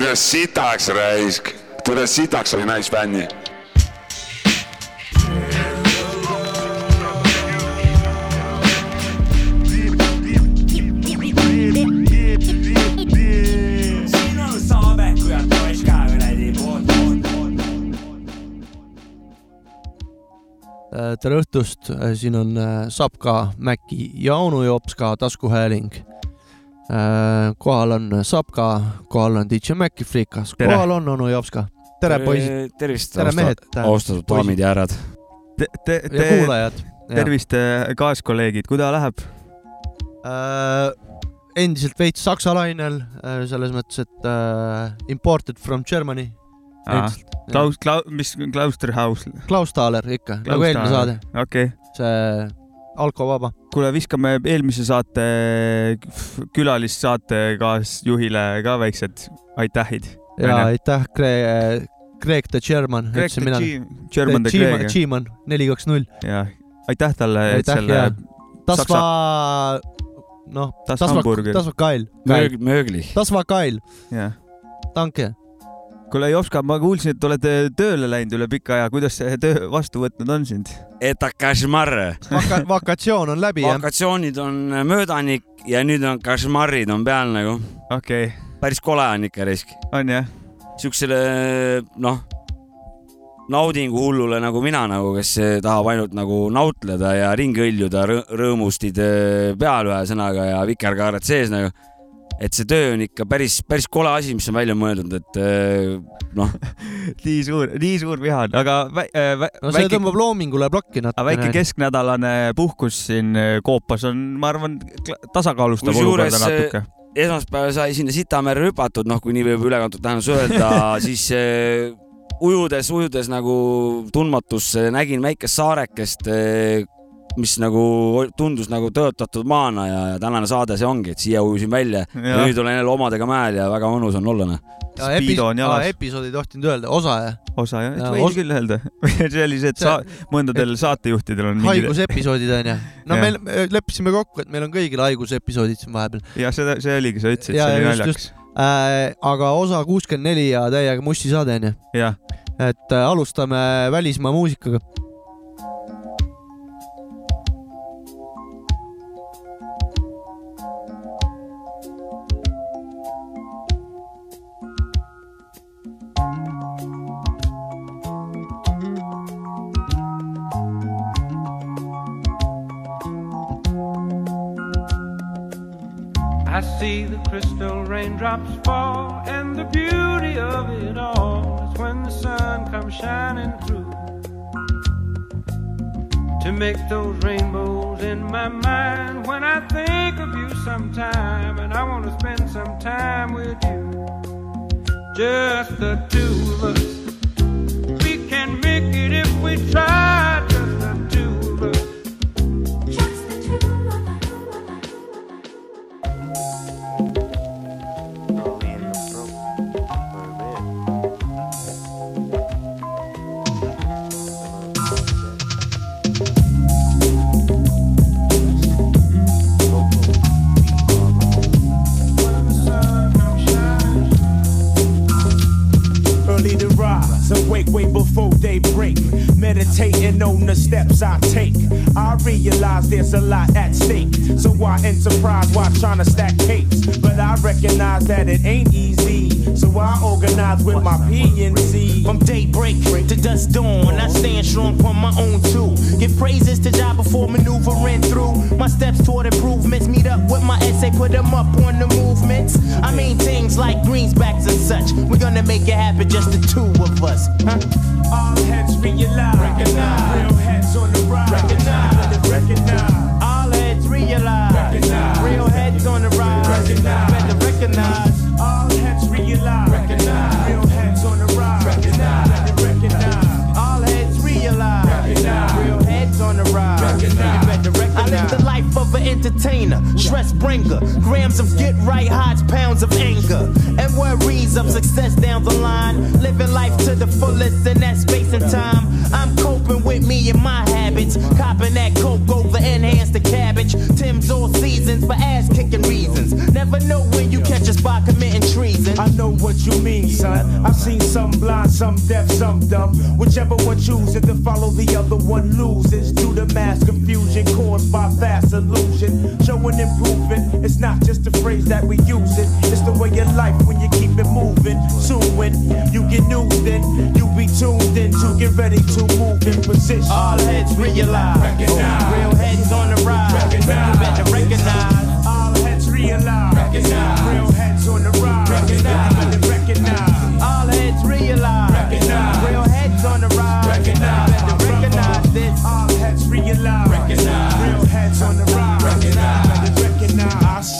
türa sitaks raisk, türa sitaks oli naisfänni. poolt. Äh, tere õhtust, siin on äh, Sapka, Mäki ja onu Jops ka taskuhääling. Kohal on Sapka, kohal on DJ Frikas, Tere. kohal on onu Jops ka. tere poisid, tervist, tere mehed, austatud daamid ja härrad. Te, te, te, kuulajad. tervist, kaaskolleegid, kuidas läheb? äh,. endiselt veits saksa lainel äh,, selles mõttes, et äh, imported from Germany. Klaus, Klaus, mis Klausterhaus? Klaus Thaler ikka, nagu eelmine saade, okei okay., see alkovaba. kuule, viskame eelmise saate külalissaate kaasjuhile ka väiksed aitähid. ja aitäh, Greg the German, Greg the mina. G- German the Greg, G-man, neli, kaks, null. ja aitäh talle, et aitäh selle war, noh, Das das war, Hamburger. das war geil, möög-, möögli. das war geil, jah. danke. kuule, Jopska, ma kuulsin, et olete tööle läinud üle pika aja, kuidas see töö vastu võtnud on sind? Eta kašmar. Vaka-, vakatsioon on läbi jah, vakatsioonid on möödanik ja nüüd on kašmarid on peal nagu. okei okay., päris kole on ikka risk. on jah? siuksele noh, naudingu hullule nagu mina nagu, kes tahab ainult nagu nautleda ja ringi õljuda rõ rõõmustid peal ühesõnaga ja vikerkaared sees nagu. Et see töö on ikka päris, päris kole asi, mis on välja mõeldud, et eh, noh, nii suur, nii suur viha on, aga vä, äh, vä, no see väike, tõmbab loomingule plokki aga väike natukene. kesknädalane puhkus siin äh, Koopas on, ma arvan, tasakaalustab olukorda natuke. esmaspäeval sai sinna Sitamerre hüpatud, noh, kui nii võib ülekantud tähendus öelda, siis eh, ujudes, ujudes nagu tundmatusse nägin väikest saarekest, mis nagu tundus nagu tõotatud maana ja, ja tänane saade see ongi, et siia ujusin välja ja, ja nüüd olen jälle omadega mäel ja väga mõnus on olla. noh. Speedo on jalas. episood ei tohtinud öelda, osa jah, osa jah, võid os- küll öelda. sellised See- sa-, mõndadel saatejuhtidel on mingid haigusepisoodid onju. no meil me leppisime kokku, et meil on kõigil haigusepisoodid siin vahepeal ja seda, see oligi, sa ütlesid, Ja, see oli just, naljakas. äh,. aga osa kuuskümmend neli ja täiega mussi saade onju, et äh, alustame välismaa muusikaga. I see the crystal raindrops fall, and the beauty of it all is when the sun comes shining through to make those rainbows in my mind. When I think of you sometime, and I want to spend some time with you, just the two of us. We can make it if we try, way before daybreak. Meditating on the steps I take. I realize there's a lot at stake. So I enterprise while trying to stack cakes. But I recognize that it ain't easy. So I organize with my PNC. From daybreak to dusk dawn, I stand strong on my own too. Give praises to job before maneuvering through. My steps toward improvements meet up with my essay, put them up on the movements. I mean things like greensbacks and such. We're gonna make it happen, just the two of us. Huh? All heads realize. Recognize. Real heads on the rise. Recognize. Recognize. All heads realize. Recognize. Real heads on the rise. Recognize. Better recognize. All heads realize. Recognize. Real heads on the rise. Recognize. Recognize. All heads realize. Recognize. Real heads on the rise. Recognize. You better recognize. Life of an entertainer, stress bringer. Grams of get right hides pounds of anger. And worries of success down the line. Living life to the fullest in that space and time. I'm coping with me and my habits. Copping that coke over enhance the cabbage. Tim's all seasons for ass kicking reasons. Never know when you catch us by committing treason. I know what you mean, son. I've seen some blind, some deaf, some dumb. Whichever one chooses to follow the other one loses. Due to mass confusion caused by fast illusion. Showing improving, it's not just a phrase that we use it. It's the way of life when you keep it moving. Soon when you get news, then you be tuned in to get ready to move in position. All heads realize. Recognize. Real heads on the rise. Recognize. Better recognize. All heads realize. Recognize. Real heads on the rise. Recognize.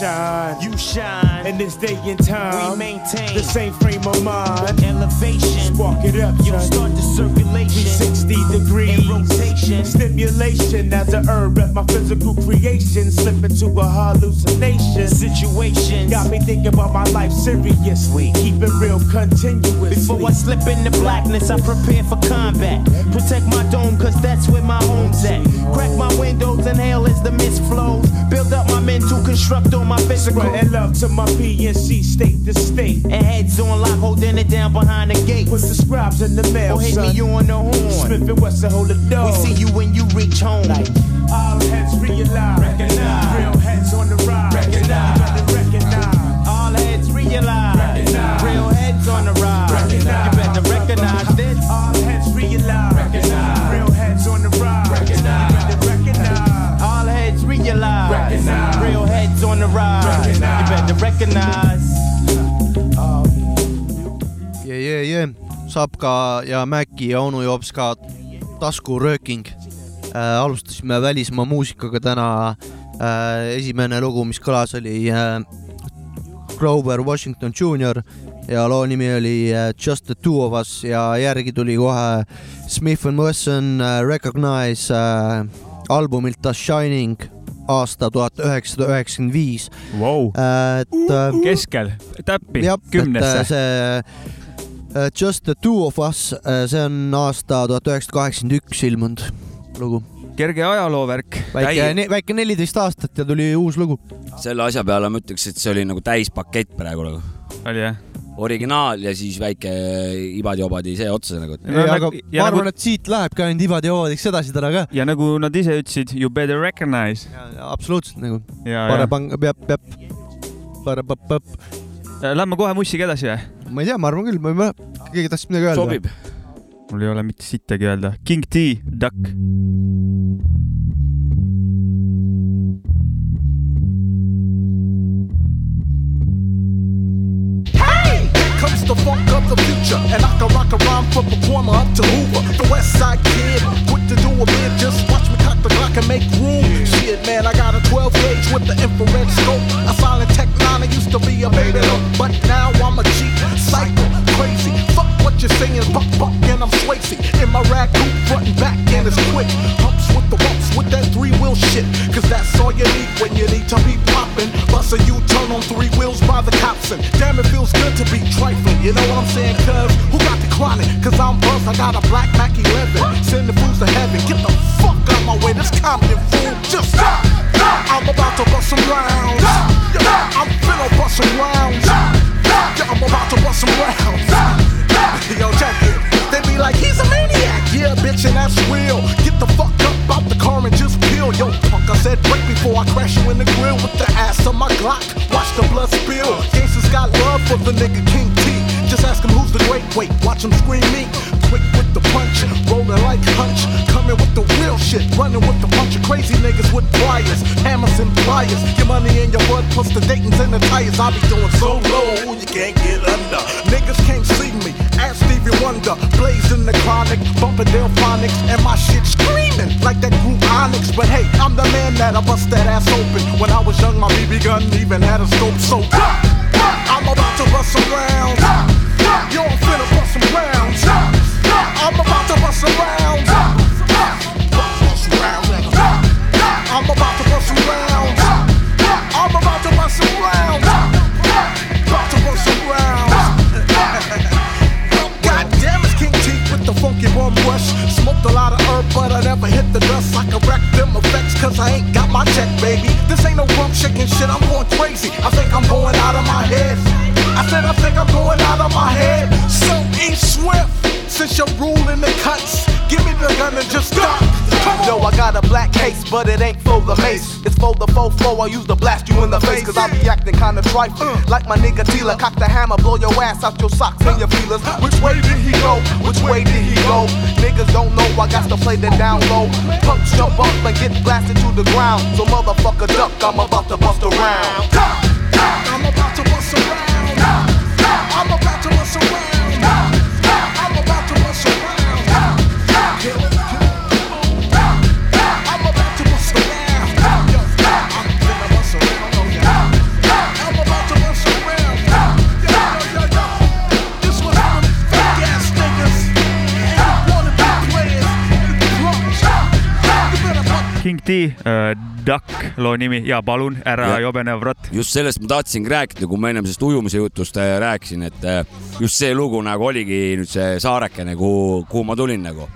Shine. You shine. This day and time. we maintain The same frame of mind. elevation. Spark it up, You start the circulation 360 degrees. in rotation. Stimulation as a herb at my physical creation. Slip into a hallucination. situation. Got me thinking about my life seriously. Keep it real continuously. Before I slip into blackness, I prepare for combat. Protect my dome, cause that's where my home's at. Crack my windows, inhale as the mist flows. Build up my mental, construct on my physical. Spreading love to my PNC state to state. And heads on lock, holding it down behind the gate. Put the scribes in the mail, Or hit son. me on the horn. Smith and Wesson hold the door. We see you when you reach home. All heads realize. Recognize. Real heads on the rise. Recognize. Better recognize. All heads realize. Recognize. Real heads on the rise. Recognize. jee, jee, jee, Sapka ja Mäki ja onu jops ka taskurööking äh,. alustasime välismaa muusikaga täna äh,. esimene lugu, mis kõlas, oli äh, Grover Washington Jr ja loo nimi oli äh, Just the two of us ja järgi tuli kohe Smith and Wesson äh, Recognize äh, albumilt The Shining aasta tuhat üheksasada üheksakümmend viis. Et äh, keskel, täppi äh, kümnesse. see äh, Just the two of us, see on aasta tuhat üheksasada kaheksakümmend üks ilmunud lugu. kerge ajaloovärk. väike, väike neliteist aastat ja tuli uus lugu. selle asja peale ma ütleks, et see oli nagu täispakett praegu nagu. oli jah? Originaal ja siis väike ibadi-obadi see otsa nagu. No aga nagu- ma ja arvan nagu-, et siit lähebki ainult ibadi-joodiks edasi täna ka. ja nagu nad ise ütlesid, you better recognize. absoluutselt nagu, ja, ja parepang-, peab, peab, parepap-pap, lähme kohe mussiga edasi või? ma ei tea, ma arvan küll, ma ei mäleta, keegi tahtis midagi öelda. sobib. mul ei ole mitte sittagi öelda. King T, Duck. The funk of the future, and I can rock a rhyme from performer up to Hoover. The West Side Kid, quick to do a bid, just watch me cock the Glock and make room. Shit, man, I got a 12 gauge with the infrared scope. A silent tech nine, I used to be a baby but now I'm a cheat, psycho, crazy. Fuck what you're saying, buck buck, and I'm Swayze. In my rag front and back, and it's quick. Humps with the bumps with that three wheel shit, cause that's all you need when you need to be popping. Bust a U-turn on three wheels by the cops, and damn, it feels good to be trifling. You know what I'm saying? Cuz who got the chronic? Cause I'm buzzed, I got a black Mac 11. Send the fools to heaven. Get the fuck out my way, this Compton fool. Just stop. I'm about to bust some rounds. Yeah, I'm finna bust some rounds. Yeah, I'm about to bust some rounds. Yo, check it. They be like, he's a maniac. Yeah, bitch, and that's real. Get the fuck up out the car and just peel. Yo, punk, I said break before I crash you in the grill with the ass of my Glock. Watch the blood spill. Gangsters got love for the nigga King T. Just ask him who's the great weight. Watch him scream me. Quick with the punch, rolling like hunch. Coming with the real shit, running with a bunch of crazy niggas with pliers, hammers and pliers. Your money in your blood plus the Dayton's and the tires. I be doing so low, you can't get under. Niggas can't see me. Ask Stevie Wonder, blazing the chronic, bumping Delphonics, and my shit screaming like that group Onyx. But hey, I'm the man that I bust that ass open. When I was young, my BB gun even had a scope. So I'm about to bust some Y'all King T with the funky rum rush. Smoked a lot of herb, but I never hit the dust. I can wreck them effects, I ain't got my check, baby. This ain't no rump shaking shit, I'm going crazy. I think I'm going out of my head. I said I think I'm going out of my head. So E Swift, since you're ruling the cuts, give me the gun and just duck. Yo, I got a black case, but it ain't for the mace. It's for the faux flow. I use to blast you in the face, cause I be acting kinda trifling. Uh. Like my nigga Tila, cock the hammer, blow your ass out your socks and your feelers. Uh. Which way did he go? Which way did he go? Niggas don't know, I got to play the down low. Punch, jump up and get blasted to the ground. So motherfucker duck, I'm about to bust around. Duck. I'm about to bust around around. King T äh,, Duck loo nimi ja palun ära Ja. jobene vrat. just sellest ma tahtsingi rääkida, kui ma ennem sellest ujumise jutust äh, rääkisin, et äh, just see lugu nagu oligi nüüd see saarekene, kuhu, kuhu ma tulin nagu.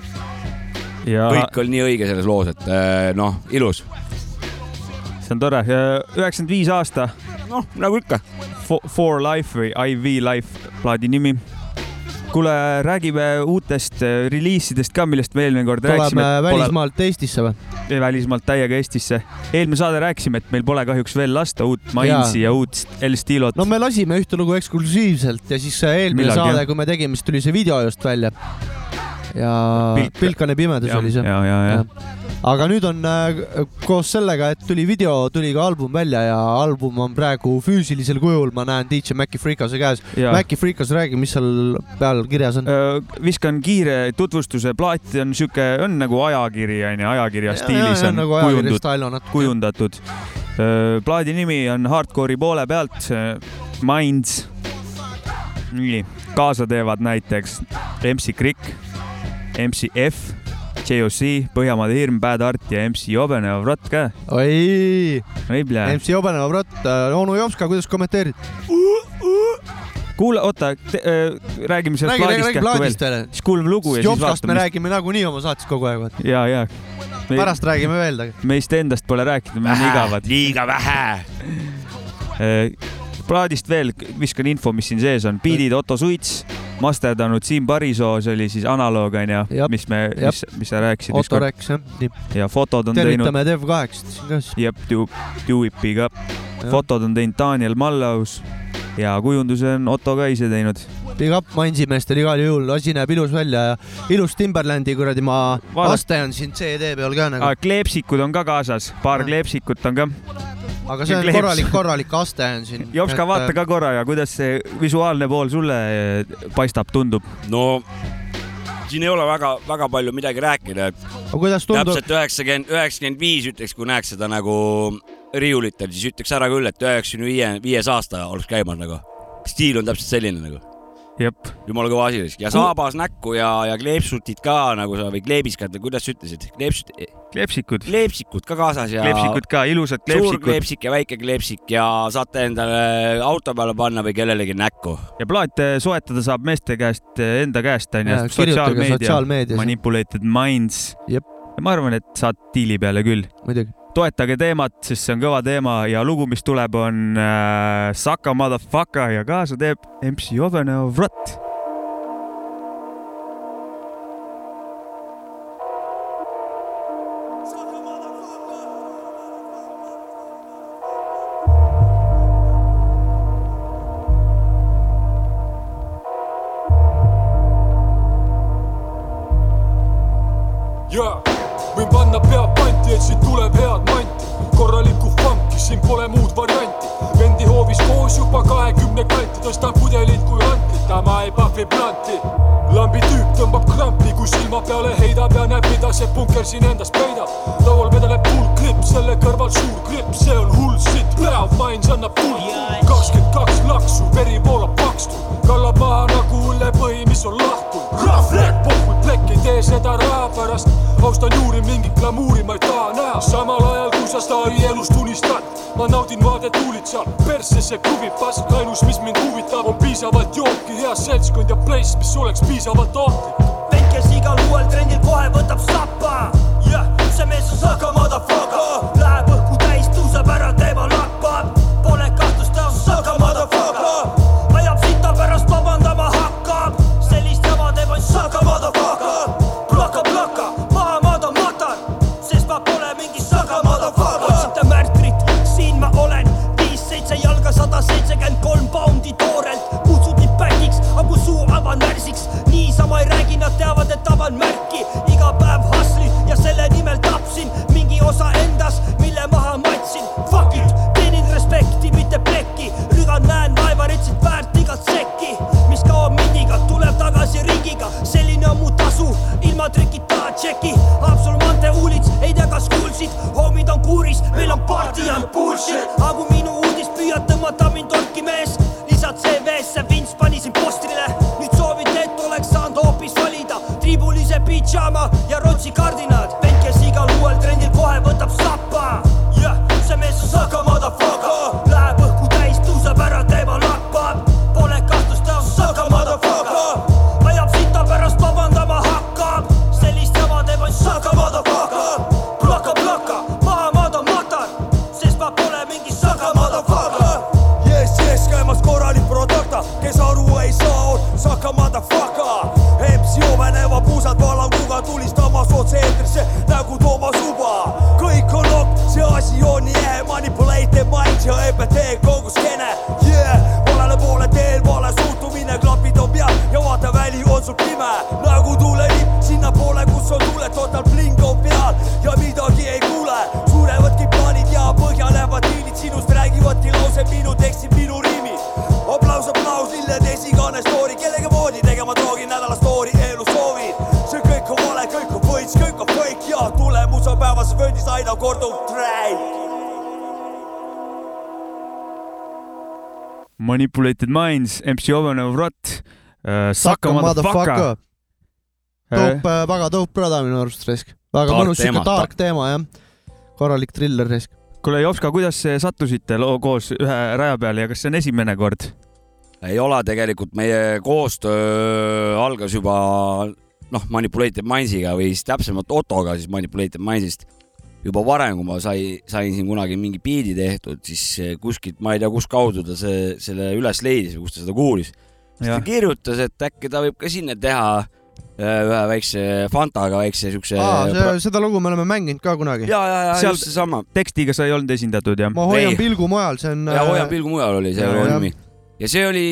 ja kõik oli nii õige selles loos, et äh, noh, ilus. see on tore, üheksakümmend viis aasta, noh, nagu ikka. For Life või IV Life plaadi nimi. kuule, räägime uutest äh, reliisidest ka, millest me eelmine kord rääkisime tuleme. välismaalt Eestisse või? välismaalt täiega Eestisse. eelmine saade rääkisime, et meil pole kahjuks veel lasta uut Mainzi ja uut El Stilot no me lasime ühte lugu eksklusiivselt ja siis eelmine Millalgi, saade, kui me tegime, siis tuli see video just välja. Ja Pilk- Pilkane pimedus ja, oli see. ja, ja, ja. aga nüüd on äh, koos sellega, et tuli video, tuli ka album välja ja album on praegu füüsilisel kujul, ma näen DJ Maci Freekase käes. ja. Maci Freekas, räägi, mis seal peal kirjas on. Öö, viskan kiire tutvustuse, plaat on sihuke, on nagu ajakiri onju, ajakirja stiilis on nagu kujundud, ajakirja natuke. kujundatud. plaadi nimi on Hardcore'i poole pealt Minds. nii, kaasa teevad näiteks MC Krikk, MC F, JOC, Põhjamaade Hirm, Bad Art ja MC Jobeneva Vrot ka. oi, MC Jobeneva Vrot, onu Jopska, kuidas kommenteerid? kuule, oota, räägime sellest räägi, plaadist kähku veel siis kuulame lugu ja siis Jopskast me vaatame. räägime nagunii oma saates kogu aeg, ja, ja. pärast räägime veel. meist endast pole rääkinud, me oleme igavad. liiga vähe. plaadist veel viskan info, mis siin sees on, biidid Otto Suits, masterdanud Siim Parisoo, see oli siis analoog onju mis me, mis, mis sa rääkisid Otto rääkis jah, nii. ja fotod on teinud, tervitame Dev8-t siin ka siis. jep, Duipi ka, fotod on teinud Daniel Mallaus ja kujunduse on Otto ka ise teinud. Big up Mansi meestel igal juhul, asi näeb ilus välja ja ilus Timberlandi kuradi ma Vaadake. aste on siin CD peal ka nagu, kleepsikud on ka kaasas, paar Ah. kleepsikut on ka. Aga see on kleeps. korralik, korralik aste on siin. Jopska, vaata. ka korra ja kuidas see visuaalne pool sulle eh, paistab, tundub? no siin ei ole väga-väga palju midagi rääkida, et aga kuidas tundub, täpselt üheksakümmend, üheksakümmend viis ütleks, kui näeks seda nagu riiulitel, siis ütleks ära küll, et üheksakümne viie, viies aasta oleks käimas nagu. stiil on täpselt selline nagu, jumala kõva asi ja saabas näkku ja, ja kleepsutid ka nagu sa või kleebiskad või kuidas sa ütlesid, kleepsut, kleepsikud, kleepsikud ka kaasas ja kleepsikud ka, ilusad suur kleepsikud kleepsik ja väike kleepsik ja saate endale auto peale panna või kellelegi näkku. ja plaate soetada saab meeste käest, enda käest onju sotsiaalmeedia, manipulated minds. Jep. ja ma arvan, et saad diili peale küll. muidugi. Toetage teemat, sest see on kõva teema ja lugu, mis tuleb, on äh, Saka Motherfucker ja kaasa teeb MC Jovenov Vrot. jaa, võin panna pea panti, et siit tuleb head manti, korralikku funki, siin pole muud varianti. vendi hoovis koos juba kahekümne kanti, tõstan pudelid kui antlit, ama ei pahvi planti. lambi tüüp tõmbab krampi, kui silma peale heidab ja näeb, mida see punker siin endas peidab. laual vedeleb full klipp, selle kõrval suur klipp, see on hull sitt, päev mains annab tuld. kakskümmend kaks laksu, veri voolab pakstu, kallab maha nagu õllepõhi, mis on lahtunud. rahvlek, pohvud plekk ei tee seda raha pärast, austan juuri mingit glamuuri ma ei taha näha, samal ajal kui sa staari elust unistad, ma naudin vaadet huulitsal, persesse kruvib pask, ainus, mis mind huvitab, on piisavalt jooki, hea seltskond ja place, mis oleks piisavalt ohtlik. vend, kes igal uuel trendil kohe võtab sappa. jah, see mees on Saka motherfucker, Manipulated Minds, MC Ovenev Rott, Saka Saka motherfucker Motherfucker.. dope, väga dope brada minu arust raisk. väga mõnus siuke teema, dark teema jah. korralik triller raisk. kuule, Jopska, kuidas sattusite loo koos ühe raja peale ja kas see on esimene kord? ei ole tegelikult, meie koostöö algas juba noh, Manipulated Mindsiga või siis täpsemalt Ottoga siis Manipulated Mindsist juba varem, kui ma sai, sain siin kunagi mingi biidi tehtud, siis kuskilt, ma ei tea, kus kaudu ta see, selle üles leidis või kus ta seda kuulis. siis ta kirjutas, et äkki ta võib ka sinna teha äh, ühe väikse Fantaga väikse siukse. aa, seda lugu me oleme mänginud ka kunagi. ja, ja, ja Seal- just seesama. tekstiga sa ei olnud esindatud jah? ma hoian Ei. pilgu mujal, see on. ja Hoian pilgu mujal oli see nimi ja see oli,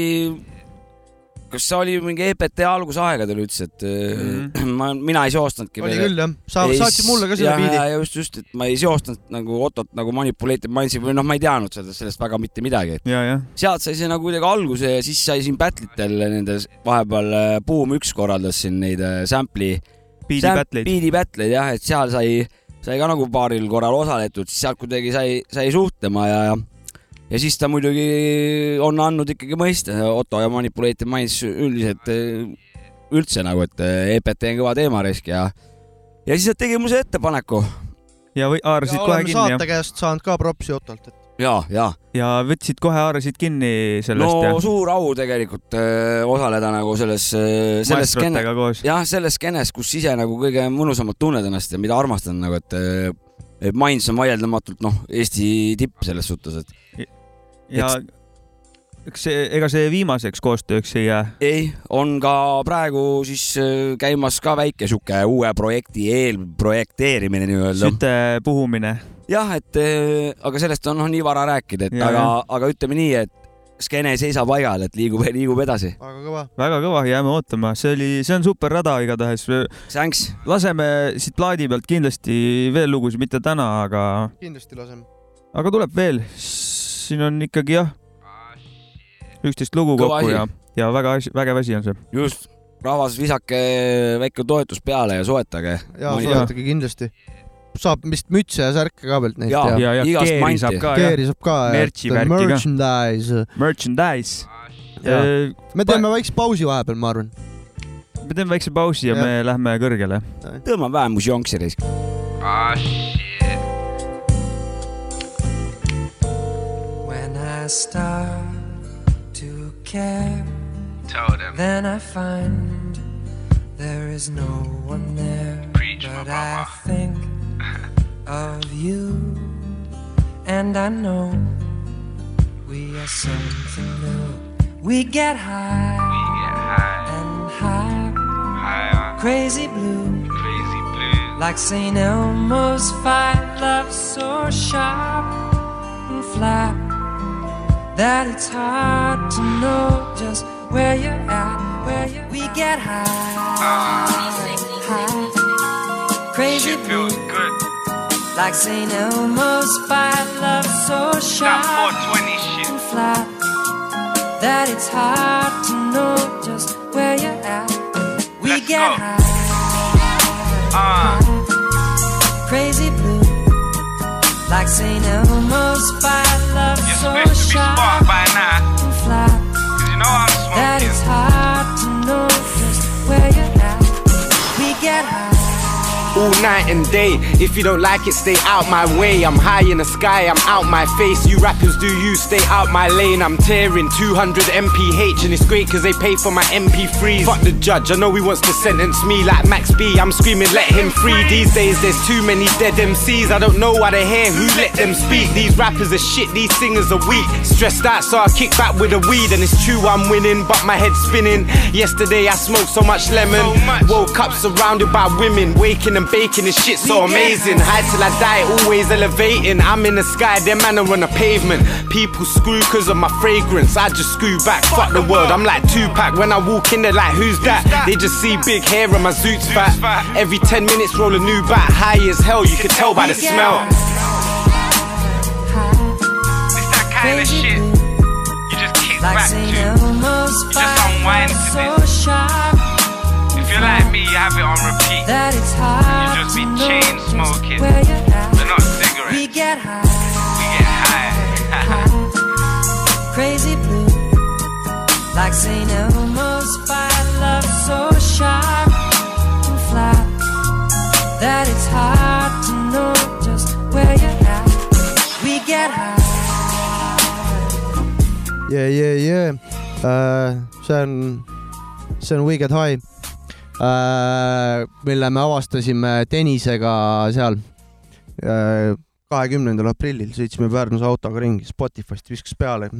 kas see oli mingi EPT algusaegadel üldse, et mm. ma, mina ei seostanudki. oli küll jah, sa saatsid mulle ka selle biidi. just, just, et ma ei seostanud nagu Ottot nagu Manipulated Mindsi või noh, ma ei teadnud sellest, sellest väga mitte midagi, sealt sai see nagu kuidagi alguse ja siis sai siin battle'itel nendes vahepeal äh, Boom üks korraldas siin neid äh, sample'i. Beat'i battle'id. Beat'i battle'id jah, et seal sai, sai ka nagu paaril korral osaletud, siis sealt kuidagi sai, sai suhtlema ja, ja ja siis ta muidugi on andnud ikkagi mõista, Otto ja Manipulated Minds üldiselt eh, üldse nagu, et eh, EPT on kõva teema risk ja ja siis nad tegid mulle ettepaneku ja või haarasid ja kohe kinni saate jah? käest saanud ka propsi Ottolt, et ja, ja ja võtsid kohe haarasid kinni no sellest jah? suur au tegelikult öö, osaleda nagu selles, selles skeene, jah, selles skeenes, kus ise nagu kõige mõnusamalt tunned ennast ja mida armastad nagu, et et Mainz on vaieldamatult noh, Eesti tipp selles suhtes, et ja eks see, ega see viimaseks koostööks ei jää? ei, on ka praegu siis öö, käimas ka väike sihuke uue projekti eelprojekteerimine nii-öelda. süte puhumine. jah, et öö, aga sellest on noh nii vara rääkida, et Ja, aga aga ütleme nii, et skeene ei seisa paigal, et liigub, liigub edasi. väga kõva. väga kõva, jääme ootama, see oli, see on super rada igatahes. Thanks. laseme siit plaadi pealt kindlasti veel lugusid, mitte täna, aga, kindlasti laseme. aga tuleb veel. Siin on ikkagi jah, üksteist lugu Kõva kokku asi. ja, ja väga asi- vägev asi on see. just, rahvas, visake väike toetus peale ja soetage. ja soetage kindlasti. saab vist mütse ja särke ka pealt neid Jaa. teha. ja, ja igast keeri saab ka, keeri saab ka. Merchandise. merchandise. me teeme väikse pausi vahepeal, ma arvan. me teeme väikse pausi ja, Jah. me lähme kõrgele. tõmbame vähem jonksi risk. When I start to care, Tell them then I find there is no one there. Preach, but I think of you, and I know we are something new. We get high, and high, crazy blue, like St. Elmo's fight. Love so sharp and flat that it's hard to know just where you're at where you we get high, high, crazy feels good. like St. Elmo's fire, love so sharp and flat that it's hard to know just where you're at. We get high, high, like St. Elmo's fire, love so sharp and flat that it's hard to know just where you're at. We get high. All night and day. If you don't like it, stay out my way. I'm high in the sky, I'm out my face. You rappers do you, stay out my lane. I'm tearing 200 MPH, and it's great cause they pay for my MP3s. Fuck the judge, I know he wants to sentence me like Max B. I'm screaming, let him free. These days, there's too many dead MCs. I don't know why they hear who let them speak. These rappers are shit, these singers are weak. Stressed out, so I kick back with a weed. And it's true, I'm winning, but my head's spinning. Yesterday, I smoked so much lemon. Woke up surrounded by women, waking and baking this shit so amazing. High till I die, always elevating. I'm in the sky, them man are on the pavement. People screw cause of my fragrance. I just screw back, fuck the world. I'm like Tupac. When I walk in, they're like, who's that? They just see big hair and my zoot's fat. Every 10 minutes, roll a new bat. High as hell, you can tell by the smell. It's that kind of shit. You just kick back to. You just unwind to so this. If you're like me, you have it on repeat. That it's hard You just be chain smoking, where you're at. but not cigarettes. We get high, We get high. crazy blue, like St. Elmo's fire, love so sharp and flat that it's hard to know just where you're at. We get high. yeah, yeah, yeah. Uh, see on, see on mille me avastasime Tõnisega seal kahekümnendal aprillil, sõitsime Pärnus autoga ringi, Spotify'st viskas peale.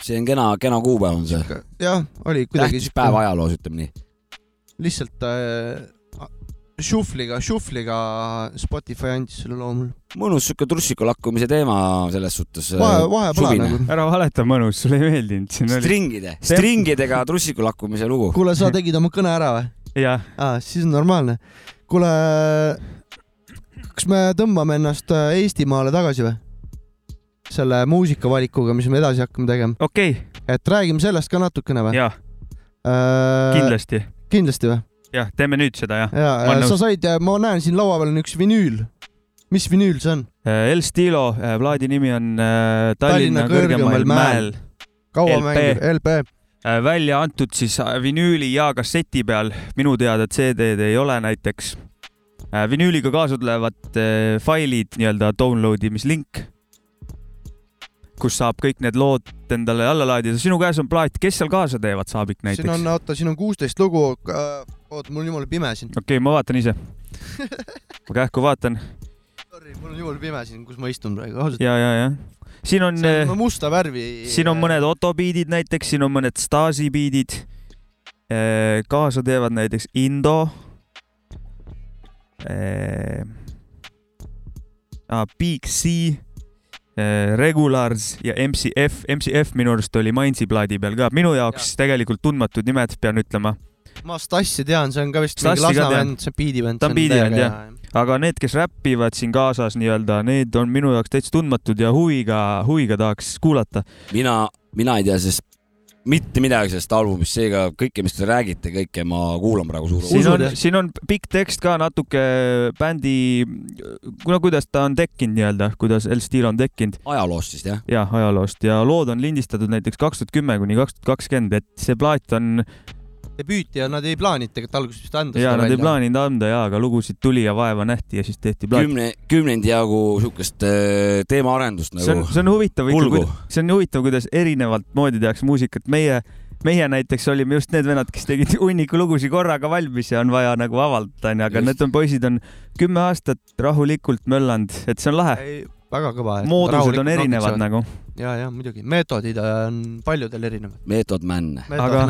see on kena, kena kuupäev on see. jah, oli kuidagi tähtis päev ajaloos, ütleme nii. lihtsalt äh, šufliga, šufliga Spotify andis selle loo mulle. mõnus siuke trussiku lakkumise teema selles suhtes. Vahe- vahepala nagu. ära valeta, mõnus, sulle ei meeldinud. stringide, stringidega trussiku lakkumise lugu. kuule, sa tegid oma kõne ära või? aa, siis on normaalne. kuule, kas me tõmbame ennast äh, Eestimaale tagasi või? selle muusikavalikuga, mis me edasi hakkame tegema. okei okay.. et räägime sellest ka natukene või? jah, äh,. kindlasti. kindlasti või? jah, teeme nüüd seda jah. ja, sa said, ma näen siin laua peal on üks vinüül. mis vinüül see on? El Stilo, plaadi nimi on äh, Tallinna, Tallinna kõrgemal mäel. kaua mängib, LP. Välja antud siis äh, vinüüli ja kasseti peal, minu teada CD-d ei ole näiteks. vinüüliga kaasa tulevad äh, failid, nii-öelda download imislink, kus saab kõik need lood endale alla laadida. sinu käes on plaat, kes seal kaasa teevad, Saabik näiteks siin on, oota, siin on kuusteist lugu. oota, mul on jumala pime siin. okei okay,, ma vaatan ise. ma kähku vaatan Sorry, mul on jumala pime siin, kus ma istun praegu, ausalt. ja, ja, ja siin on, on äh, musta värvi. siin on mõned Otto biidid näiteks, siin on mõned Stasi biidid. kaasa teevad näiteks Indo. Big C, Regulars ja MCF, MCF minu arust oli Mainzi plaadi peal ka, minu jaoks tegelikult tundmatud nimed, pean ütlema. ma Stassi tean, see on ka vist mingi Stassi ka Lasna vend, see on biidivend. ta on biidivend jah, aga need, kes räpivad siin kaasas nii-öelda, need on minu jaoks täitsa tundmatud ja huviga, huviga tahaks kuulata. mina, mina ei tea sellest mitte midagi sellest albumist, seega kõike, mis te räägite, kõike ma kuulan praegu suure siin on, siin on pikk tekst ka natuke bändi, kuna, kuidas ta on tekkinud nii-öelda, kuidas El Stil on tekkinud. ajaloost siis jah? jah, ajaloost ja lood on lindistatud näiteks kaks tuhat kümme kuni kaks tuhat kakskümmend, et see plaat on debüüt ja nad ei plaaninud tegelikult alguses vist anda ja nad ei. plaaninud anda ja, aga lugusid tuli ja vaeva nähti ja siis tehti plaat. kümne, kümnendi jagu siukest äh, teemaarendust see on nagu,. see on huvitav ikka, see on huvitav, kuidas erinevalt moodi tehakse muusikat, meie, meie näiteks olime just need vennad, kes tegid hunniku lugusid korraga valmis ja on vaja nagu avaldada, onju, aga Just. need on poisid on kümme aastat rahulikult möllanud, et see on lahe. väga kõva. moodused on erinevad. nagu. ja, ja muidugi, meetodid on paljudel erinevad. meetod man. aga,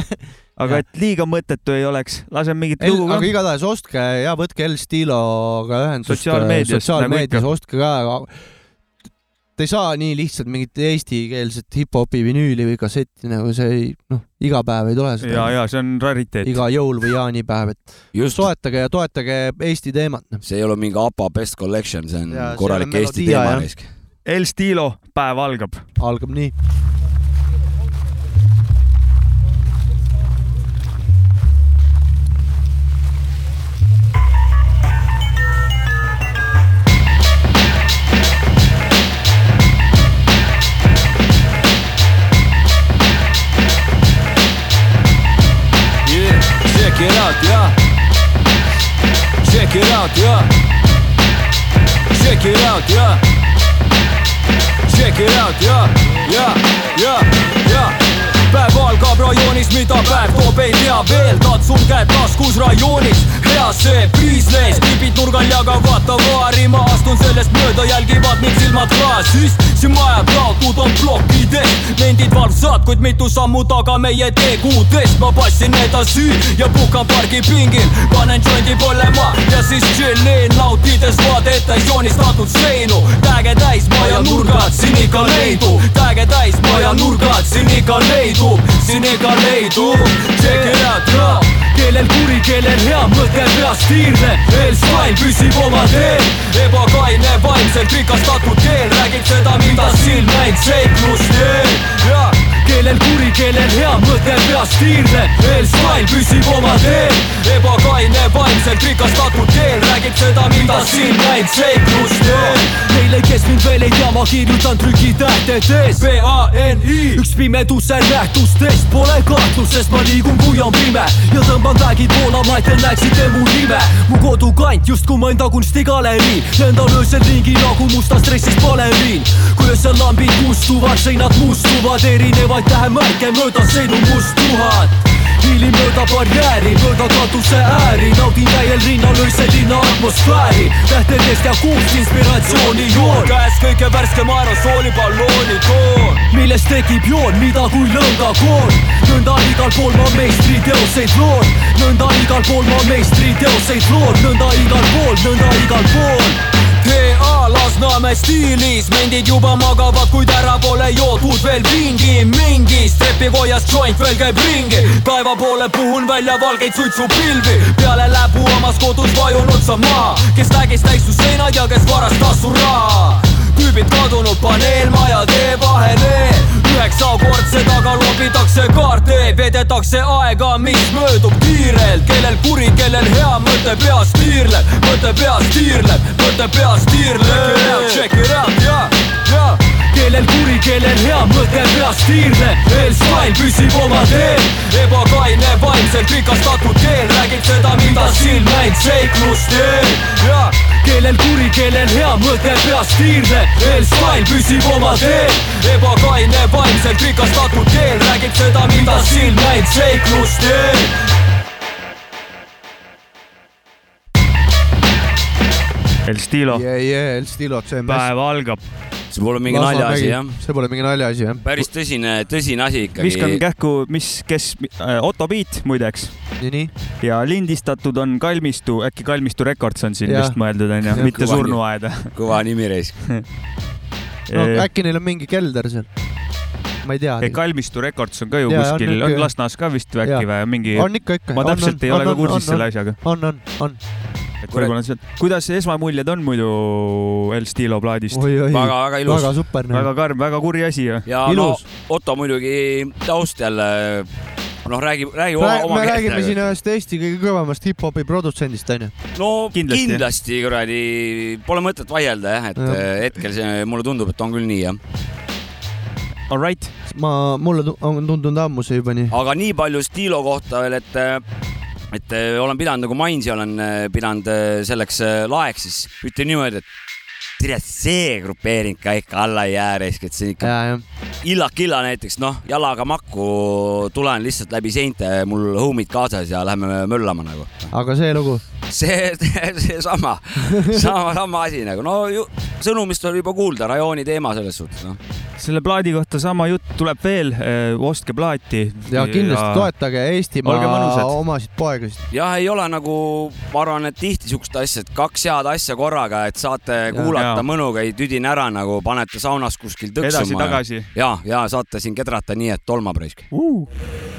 aga et liiga mõttetu ei oleks, laseme mingit El, lugu aga ka. igatahes ostke ja võtke El Stiloga ühendust. Sotsiaalmeediast, sotsiaalmeedias nagu ostke ka. ei saa nii lihtsalt mingit eestikeelset hip-hopi vinüüli või kassetti nagu see ei noh, iga päev ei tule seda. ja, ja see on rariteet. iga jõul või jaanipäev, et Just. soetage ja toetage Eesti teemat. see ei ole mingi APA best collection, see on see korralik on Eesti teema. El Stilo, päev algab. algab nii. Check it out, yeah. Check it out, yeah. Check it out, yeah. Check it out, yeah, yeah, yeah, yeah. päev algab rajoonis, mida päev toob, ei tea veel, katsun käed taskus rajoonis, hea see priislees, klipid nurgal jagavad tavaari, astun sellest mööda, jälgivad mind silmad klaasist, siin majad laotud on plokkidest, nendid valvsad, kuid mitu sammu taga meie teekudest, ma passin edasi ja puhkan pargipingil, panen jondi põlema ja siis chillin, nautides vaadete joonistatud seinu, käge täis maja nurgad, siin ikka leidub, käge täis maja nurgad, siin ikka leidub, siin ikka leidub, check it out, ja kellel kuri, kellel hea mõte peast tiirleb, L-Style püsib oma teel, ebakaine vaimselt rikastatud keel räägib seda, mida silm näinud seiklusteel ja kellel kuri, kellel hea mõte peast tiirleb, L-Style püsib oma teel, ebakaine vaimselt rikastatud keel räägib seda, mida silm näinud seiklusteel Neile, kes mind veel ei tea, ma kirjutan trükitähtedes B-A-N-I üks pimeduse nähtustest pole kahtlust, sest ma liigun, kui on pime. Ja tõmban vägid voolama, et te näeksite mu nime. Mu kodukant justkui mõnda kunstigalerii lendan öösel ringi nagu mustas dressis baleriin. Kui öösel lambid kustuvad, seinad mustuvad, erinevaid tähemärke mööda sõidun must tuhat hiilin mööda barjääri, mööda katuse ääri, naudin täiel rinnal öösel linna atmosfääri, tähtedest ja kuust inspiratsiooni joon, käes kõige värskem aerosooli ballooni toon, millest tekib joon, mida kui lõngakoon, nõnda igal pool ma meistriteoseid loon, nõnda igal pool ma meistriteoseid loon, nõnda igal pool, nõnda igal pool TA Lasnamäe stiilis. Mendid juba magavad, kuid ära pole joodud veel pingi mingis trepikojas joint veel käib ringi. Päeva poole puhun välja valgeid suitsupilvi. Peale läbu omas kodus vajunud sa maha kes nägis täis su seinad ja kes varastas su raha tüübid kadunud paneelmaja tee vahele. Üheksakordse taga lobitakse kaarte, vedetakse aega, mis möödub kiirelt, kellel kuri, kellel hea mõte peas tiirleb, mõte peas tiirleb, mõte peas tiirleb, check it out, ja, ja kellel kuri, kellel hea mõte peas tiirleb, L-Style püsib oma teel, ebakaine vaimselt rikastatud keel. Räägib seda, mida silm näinud seiklustel ja kellel kuri, kellel hea mõte peas tiirleb, L-Style püsib oma teel, ebakaine vaimselt rikastatud keel räägib seda, mida silm näinud seiklustel El Stilo, yeah,. Yeah, El Stilo CMS. päev algab. See pole mingi naljaasi jah, see pole mingi naljaasi jah. päris tõsine, tõsine asi ikkagi. viskan kähku, mis, kes äh,, Otto Beat muideks. nii, ja lindistatud on Kalmistu, äkki Kalmistu Records on siin Jah. vist mõeldud onju, mitte Kõva surnuaed. kõva nimi reisk. no äkki neil on mingi kelder seal. ma ei tea. Kalmistu Records on ka ju Jaa, on kuskil, on jah. Lasnas ka vist või äkki või mingi. on ikka, ikka. ma täpselt ei ole ka kursis selle asjaga. on, on, on. Et võib-olla sealt, kuidas esmamuljed on muidu El Stilo plaadist? oi, oi, väga, väga ilus. väga super. väga karm, väga kuri asi ju. ja ilus. no Otto muidugi taust jälle, noh, räägib, räägib oma, oma me räägime siin keelt. ühest Eesti kõige kõvemast hip-hopi produtsendist onju. no Kindlasti. kindlasti, kuradi, pole mõtet vaielda jah, et ja. hetkel see mulle tundub, et on küll nii jah. All right, ma, mulle on tundunud ammu see juba nii. aga nii palju stiilo kohta veel, et et eh, olen pidanud nagu Mainsi olen eh, pidanud eh, selleks laeks, siis. Ütlen niimoodi, et tere, see grupeering ka ikka alla ei jää, et see on ikka ja. Illa-Killa näiteks, noh, jalaga makku tulen lihtsalt läbi seinte, mul homid kaasas ja lähme möllama nagu. aga see lugu, see, seesama, sama, sama asi nagu, no ju, sõnumist oli juba kuulda, rajooni teema selles suhtes, noh. selle plaadi kohta sama jutt tuleb veel, ostke plaati. ja kindlasti toetage olge Eestimaa omasid poegasid. jah, ei ole nagu, ma arvan, et tihti siukest asja, et kaks head asja korraga, et saate kuulata Jaa. mõnuga, ei tüdine ära nagu panete saunas kuskil tõksuma. Edasi-tagasi. ja, ja saate siin kedrata nii, et tolmab raisk uh..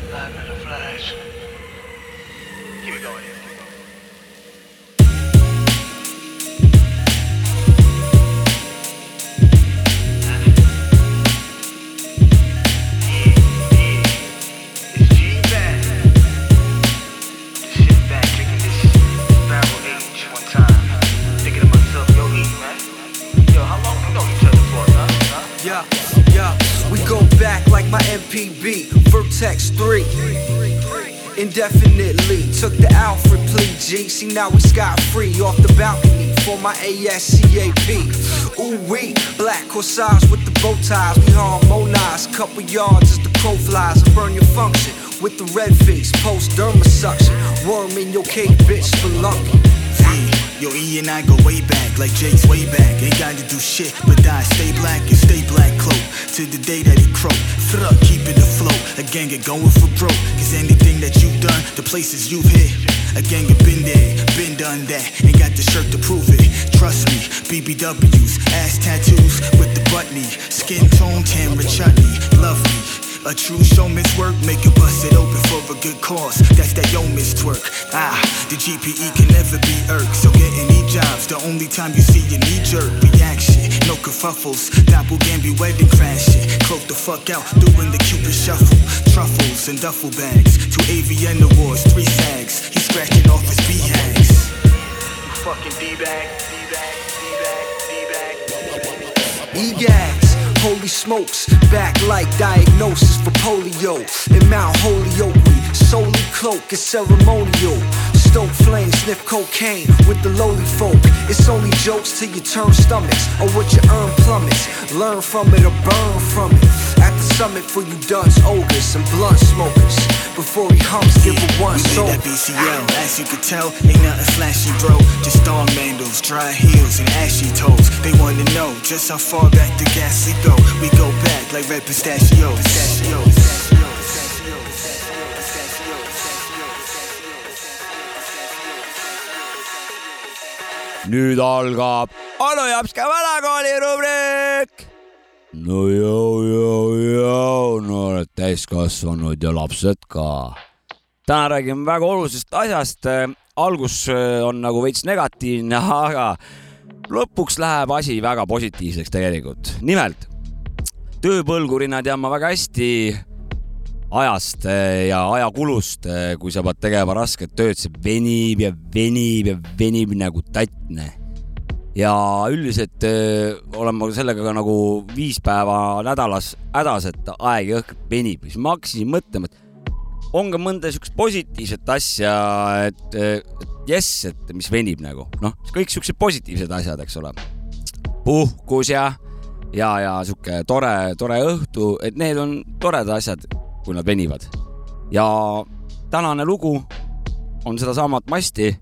My MPB, Vertex 3. Indefinitely took the Alfred plea G. See now we scot free off the balcony for my ASCAP. Ooh wee, black corsage with the bow ties. We harmonize, couple yards as the crow flies and burn your function with the red face, post derma suction. Worm in your cake, bitch, spelunky. Yo, E and I go way back, like Jake's way back. Ain't got to do shit, but die, stay black and stay black cloak. To the day that he croak, thruck, keeping the flow. A gang get going for broke. Cause anything that you've done, the places you've hit. A gang have been there, been done that. Ain't got the shirt to prove it. Trust me, BBWs, ass tattoos with the buttony. Skin tone, Tamra chutney. Love me. A true showman's work, make it bust it open for a good cause. That's that yeoman's twerk. Ah, the GPE can never be irked. So getting these jobs, the only time you see a knee jerk reaction. No kerfuffles, doppelganger wedding crashing. Cloak the fuck out, doing the cupid shuffle. Truffles and duffel bags. Two AVN awards, three sags. He's scratching off his BHAGs. Fucking D-bag, D-bag, D-bag, D-bag. EGAGs, holy smokes, back like diagnosis for polio. In Mount Holyoke, we solely cloak is ceremonial. Stoke flames, sniff cocaine with the lowly folk. It's only jokes till you turn stomachs or what you earn plummets. Learn from it or burn from it. At the summit for you dunce ogres and blunt smokers. Before he humps, give a one We soul. made that BCL, as you could tell, ain't nothing flashy, bro. Just thong mandals, dry heels, and ashy toes. They wanna know just how far back the gas we go. We go back like red pistachios. pistachios. nüüd algab onu Japska vanakooli rubriik. no jõu, jõu, jõu, noored täiskasvanud ja lapsed ka. täna räägime väga olulisest asjast. algus äh, on nagu veits negatiivne, aga lõpuks läheb asi väga positiivseks tegelikult. nimelt tööpõlgurina tean ma väga hästi ajast eh, ja ajakulust, kui sa pead tegema rasket tööd, see venib ja venib ja venib nagu tatne. Ja üldiselt eh, olen ma sellega ka nagu viis päeva nädalas hädas, et aeg jõhkralt venib, siis ma hakkasin mõtlema, et on ka mõnda siukest positiivset asja, et jess, et mis venib nagu noh, kõik siuksed positiivsed asjad, eks ole. puhkus ja, ja, ja sihuke tore, tore õhtu, et need on toredad asjad, kui nad venivad. ja tänane lugu on sedasamat masti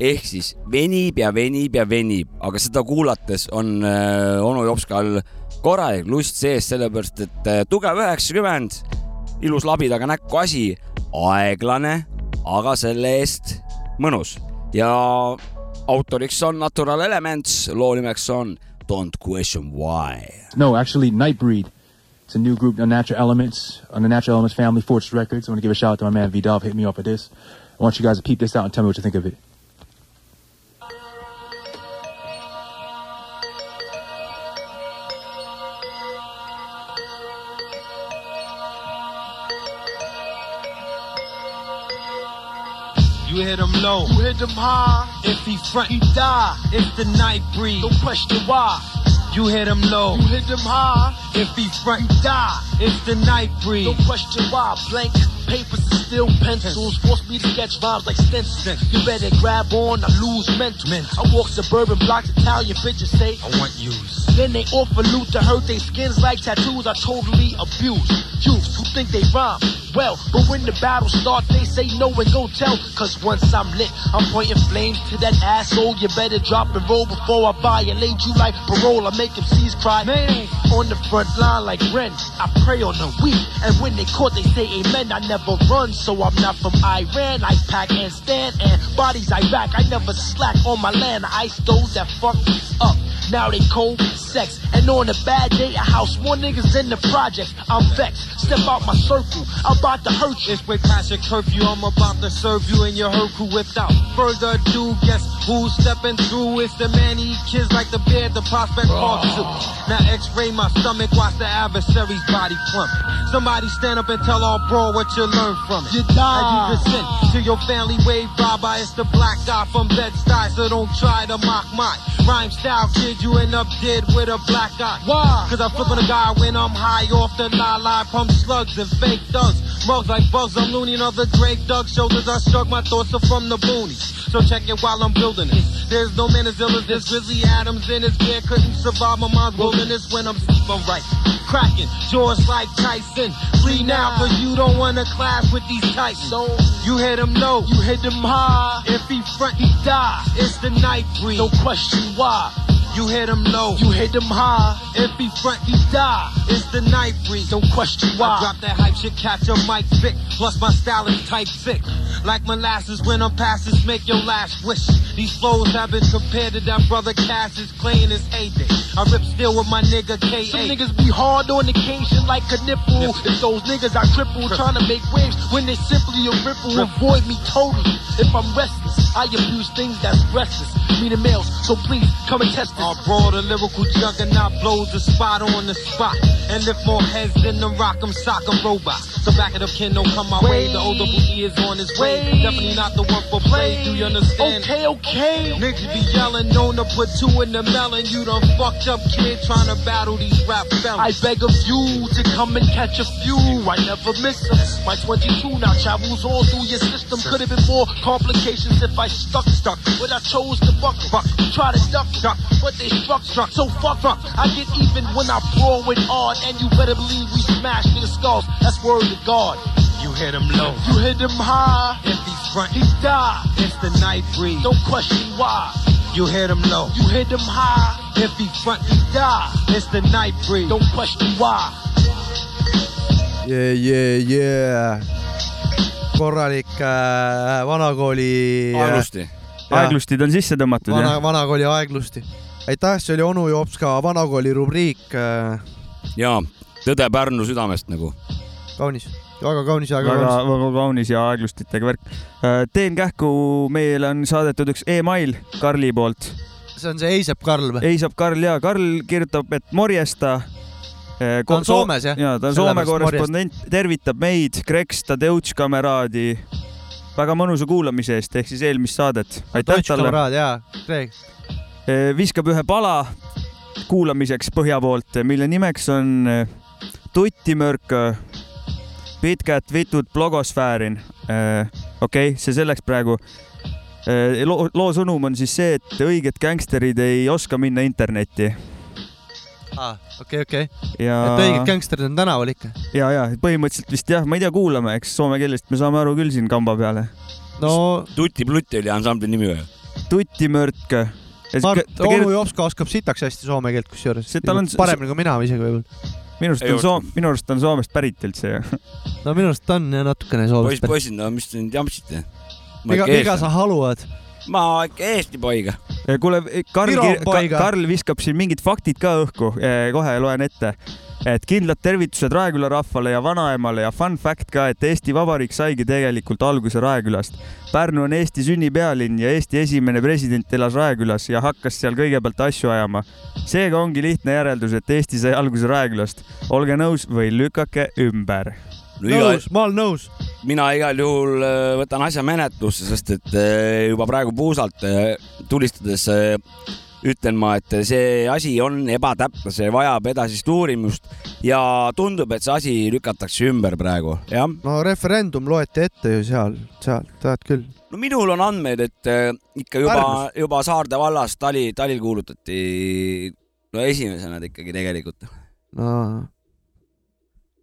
ehk siis venib ja venib ja venib, aga seda kuulates on äh, onu Jopskal korralik lust sees, sellepärast et äh, tugev üheksakümmend, ilus labidaga näkku asi, aeglane, aga selle eest mõnus ja autoriks on Natural Elements, loo nimeks on Don't question why. No, actually, Nightbreed. It's a new group, Unnatural Elements, on the Natural Elements family, Fortress Records. I want to give a shout out to my man V Dove, hit me up with this. I want you guys to peep this out and tell me what you think of it. You hit him low. You hit him high. If he front, he die. It's the night breed. Don't question why. You hit him low. You hit him high. If he front, he die. It's the night breed. Don't question why. Blank papers and still pencils. Force me to sketch vibes like stencils. You better grab on or lose mental. I walk suburban blocks, Italian bitches say, I want yous. Then they offer loot to hurt their skins like tattoos. I totally abuse youths who think they rhyme. well. But when the battle start, they say no and go tell. Cause once I'm lit, I'm pointing flames to that asshole. You better drop and roll before I violate you like parole. I make MCs cry. Man, on the front line like Ren. I pray on the weak. And when they caught, they say amen. I never run, so I'm not from Iran. I pack and stand and bodies Iraq. I never slack on my land. I ice those that fuck me up. Now they cold sex. And on a bad day, I house more niggas in the project. I'm vexed. Step out my circle. I'm about to hurt you. It's way past your curfew. I'm about to serve you in your Hercule without further ado. Guess who's stepping through? It's the man he kids like the bear, the prospect oh. part two. Now X-ray my stomach, watch the adversary's body plummet. Somebody stand up and tell all bro what you learned from it. You die. As you descend to your family wave robber, it's the black guy from Bed-Stuy, so don't try to mock my rhyme style, kid. You end up dead with a black eye. Why? Cause I flip on a guy when I'm high off the la pump slugs and fake thugs. Mugs like bugs, I'm loony and other Drake Doug shoulders. I shrug my thoughts are from the boonies. So check it while I'm building it. There's no man as ill as this. Grizzly Adams in his beard couldn't survive my mom's wilderness when I'm sleeping right. Cracking jaws like Tyson. Flee now, cause you don't wanna clash with these titans. So you hit him low, You hit them high. if he front, he die. It's the night breeze. No question why. You hit him low. You hit them high. If he front, he die. It's the night breeze. Don't question why. I drop that hype shit, catch a mic thick. Plus my style is type thick. Like molasses when I'm passes, make your last wish. These flows I've been compared to that brother Cass's playing his heyday. I rip still with my nigga K.A. Some niggas be hard on occasion like a nipple. If those niggas I cripple trying to make waves when they simply a ripple, avoid me totally. If I'm restless, I abuse things that's restless. Me the males, so please come and test this. Our broad, a lyrical juggernaut blows the spot on the spot. And lift more heads than the rock 'em, sock 'em robots. So back it up, kid, don't come my way. The older booty is on his way. Definitely not the one for play. Do you understand? Okay, okay. Niggas be yelling, known to put two in the melon. You done fucked up, kid, trying to battle these rap I beg of you to come and catch a few. I never miss them. My 22 now travels all through your system. Could have been more complications if I stuck, stuck. But I chose to buck, buck. Try to duck, duck. But they struck, struck. So fuck, fuck. I get even when I brawl with hard. And you better believe we smash niggas' skulls. That's word to God. You hit him low. You hit him high. If he's front, He die. it's the night breeze. Don't question why. You hit him low. You hit him high. If he front, he die. It's the night breeze. Don't question why. yeah, yeah, yeah. korralik äh, vanakooli. Aeglusti. aeglustid on sisse tõmmatud vana, jah? vanakooli aeglusti. aitäh, see oli onu Jops ka vanakooli rubriik äh,. ja tõde Pärnu südamest nagu. kaunis, väga kaunis, väga väga, kaunis. väga kaunis ja aeglustitega värk. teen kähku, meile on saadetud üks email Karli poolt. see on see Eisep Karl või? Eisab Karl ja Karl kirjutab, et morjesta. Ta on Soomes, jah? ja ta on Soome korrespondent, tervitab meid, Kreks Tadeusz kameraadi väga mõnusa kuulamise eest ehk siis eelmist saadet. aitäh talle. jaa, Kreeg. viskab ühe pala kuulamiseks põhja poolt, mille nimeks on Tutimörk Pitcat vitud blogosfäärin. okei, see selleks praegu. loo, loo sõnum on siis see, et õiged gängsterid ei oska minna internetti okei, okei. ja et õiged gängsterid on tänaval ikka. ja, ja põhimõtteliselt vist jah, ma ei tea, kuulame, eks soome keelest me saame aru küll siin kamba peale. no Tuti-Pluti oli ansambli nimi või? Tutimörk. Mart, onu Jops ka oskab sitaks hästi soome keelt kusjuures See- tal on-. paremini kui mina isegi võib-olla. Minu arust on Soom-, minu arust on Soomest pärit üldse ju. no minu arust on jah natukene Soomest pärit. poisid, no mis te nüüd jampsite? miga, miga sa haluad? ma ikka Eesti poiga. kuule, Karl. Karl viskab siin mingid faktid ka õhku, kohe loen ette. Et kindlad tervitused Raeküla rahvale ja vanaemale ja fun fact ka, et Eesti Vabariik saigi tegelikult alguse Raekülast. Pärnu on Eesti sünnipealinn ja Eesti esimene president elas Raekülas ja hakkas seal kõigepealt asju ajama. seega ongi lihtne järeldus, et Eesti sai alguse Raekülast. olge nõus või lükake ümber. nõus, ma olen nõus. mina igal juhul äh, võtan asja menetlusse, sest et äh, juba praegu puusalt äh, tulistades ütlen ma, et see asi on ebatäpne, see vajab edasist uurimust ja tundub, et see asi lükatakse ümber praegu, jah. no referendum loeti ette ju seal, seal, tead küll. no minul on andmeid, et äh, ikka juba juba Saarde vallas tali, talil kuulutati no esimesena ikkagi tegelikult. no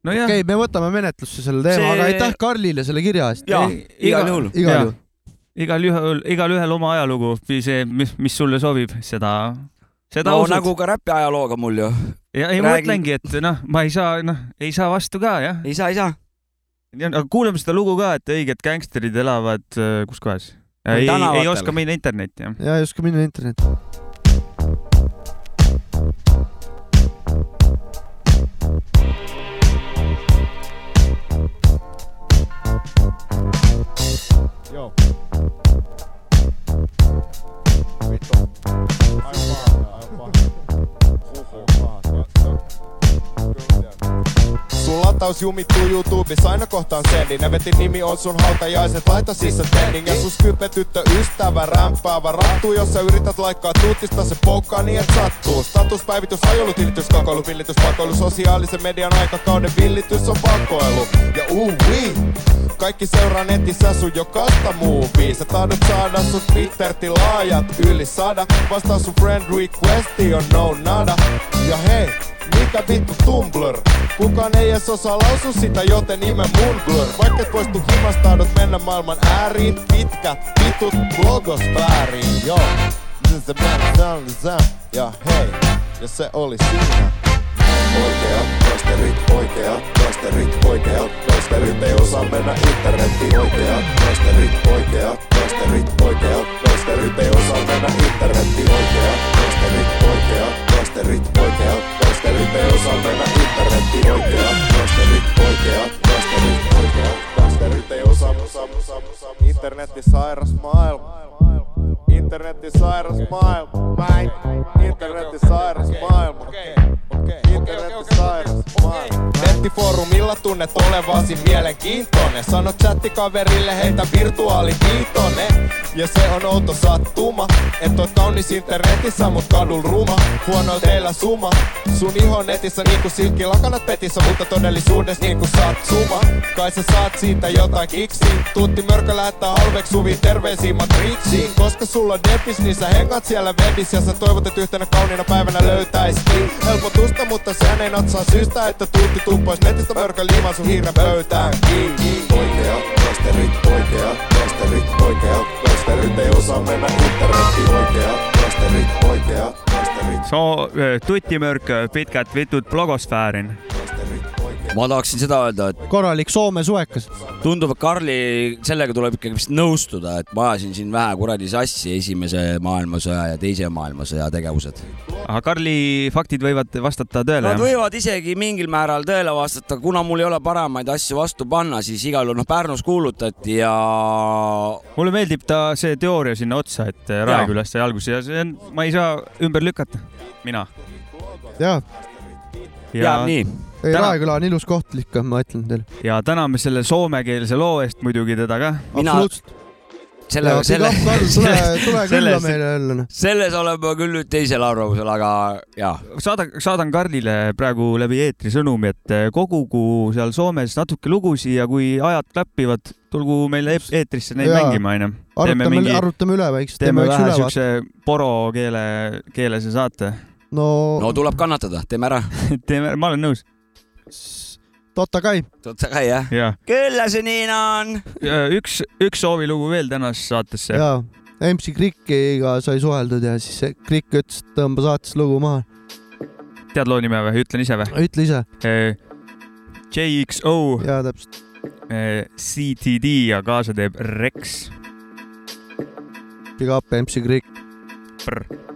nojah okei, me võtame menetlusse selle teema See- aga aitäh Karlile selle kirja eest. Igal juhul. igal juhul. igalühel, igalühel oma ajalugu, see, mis, mis sulle sobib, seda, seda no usud nagu ka räpi ajalooga mul ju. ja ei, ma mõtlengi, et noh, ma ei saa, noh, ei saa vastu ka jah. ei saa, ei saa. aga kuulame seda lugu ka, et õiged gängsterid elavad äh, kus kohas? ei, ei oska minna internetti jah. ja ei oska minna internetti. Lataus jumittuu YouTubessa aina kohtaan sendin Nevetin nimi on sun hautajaiset, laita siis trending. Ja sun skype tyttö ystävä rämpäävä rattu Jos sä yrität laikkaa tuutista se poukkaa niin et sattuu. Statuspäivitys, ajolutilitys, kakoilu, villitys, pakoilu. Sosiaalisen median aikakauden villitys on vakoilu Ja uwi, kaikki seuraa netissä sun jokaista movie. Sä tahdot saada sun Twitter-tilaajat yli sada. Vastaa sun friend requesti on no nada. Ja hei, mikä vittu Tumblr? Kukaan ei edes osaa lausua sitä, joten nime mun blur. Vaikka et poistu himasta, tahdot mennä maailman ääriin. Pitkät vitut blogosfääriin, joo. Se zam, ja hei, ja se oli siinä. Oikeat toisterit, oikeat toisterit, oikeat toisterit Ei osaa mennä internettiin Oikeat toisterit, oikeat toisterit, oikeat toisterit Ei osaa mennä internettiin Oikeat toisterit, oikeat toisterit, oikeat toisterit Ei osaa mennä internettiin Oikeat toisterit, oikeat toisterit, oikeat toisterit Ei osaa, osaa, osaa, osaa Internetti sairas maailma. Internetti sairas maailma. Näin. Internetti sairas maailma Sairas maailma Nettifoorumilla tunnet olevasi mielenkiintoinen. Sano chattikaverille heitä virtuaalikiitonen Ja se on outo sattuma. Et oot kaunis internetissä mut kadul ruma. Huono teillä suma. Sun iho netissä niinku silkkilakanat petissä Mutta todellisuudessa niinku satsuma Kai sä saat siitä jotain kiksi Tuutti mörkö lähettää halveksuvia terveisiä matriiksiin Koska sulla on depis niin sä hengat siellä webis Ja sä toivot et yhtenä kauniina päivänä löytäiskin syystä, mutta sehän ei natsaa syystä Että tuutti tuu pois netistä mörkö liima sun hiiren pöytään. Kiinni Oikea, rosterit, oikea, rosterit, oikea Rosterit ei osaa mennä internetti Oikea, rosterit, oikea, rosterit Se so, on tuittimörkö, pitkät vitut blogosfäärin. Ma tahaksin seda öelda, et korralik Soome suekas. tundub, et Karli, sellega tuleb ikkagi vist nõustuda, et ma ajasin siin vähe kuradi sassi esimese maailmasõja ja teise maailmasõja tegevused. aga Karli faktid võivad vastata tõele Nad võivad isegi mingil määral tõele vastata, kuna mul ei ole paremaid asju vastu panna, siis igal juhul noh, Pärnus kuulutati ja mulle meeldib ta see teooria sinna otsa, et äh, Raekülast sai alguse ja see on, ma ei saa ümber lükata, mina. jaa, jääb nii. ei Täna- Raeküla on ilus koht ikka, ma ütlen teile. ja täname selle soomekeelse loo eest muidugi teda ka. absoluutselt. selle Ja, selle tule- tule külla meile jälle, selles olen ma küll nüüd teisel arvamusel, aga jaa. saada, saadan Karlile praegu läbi eetri sõnumi, et eh, kogugu seal Soomes natuke lugusid ja kui ajad klapivad, tulgu meile eep- eetrisse neid Jaa. mängima, onju. arutame, arutame üle väikselt, teeme väikse vähe siukse poro keele, keelese saate. No no tuleb kannatada, teeme ära. teeme, ma olen nõus. totta kai. totta kai jah ja.. külla see nii on. üks, üks soovilugu veel tänasesse saatesse. jaa, MC Krickiga sai suheldud ja siis Krikk ütles, et tõmba saates lugu maha. tead loo nime või, ütlen ise või? ütle ise. JXO. jaa, täpselt. CTD ja kaasa teeb Rex. Big up MC Krikk.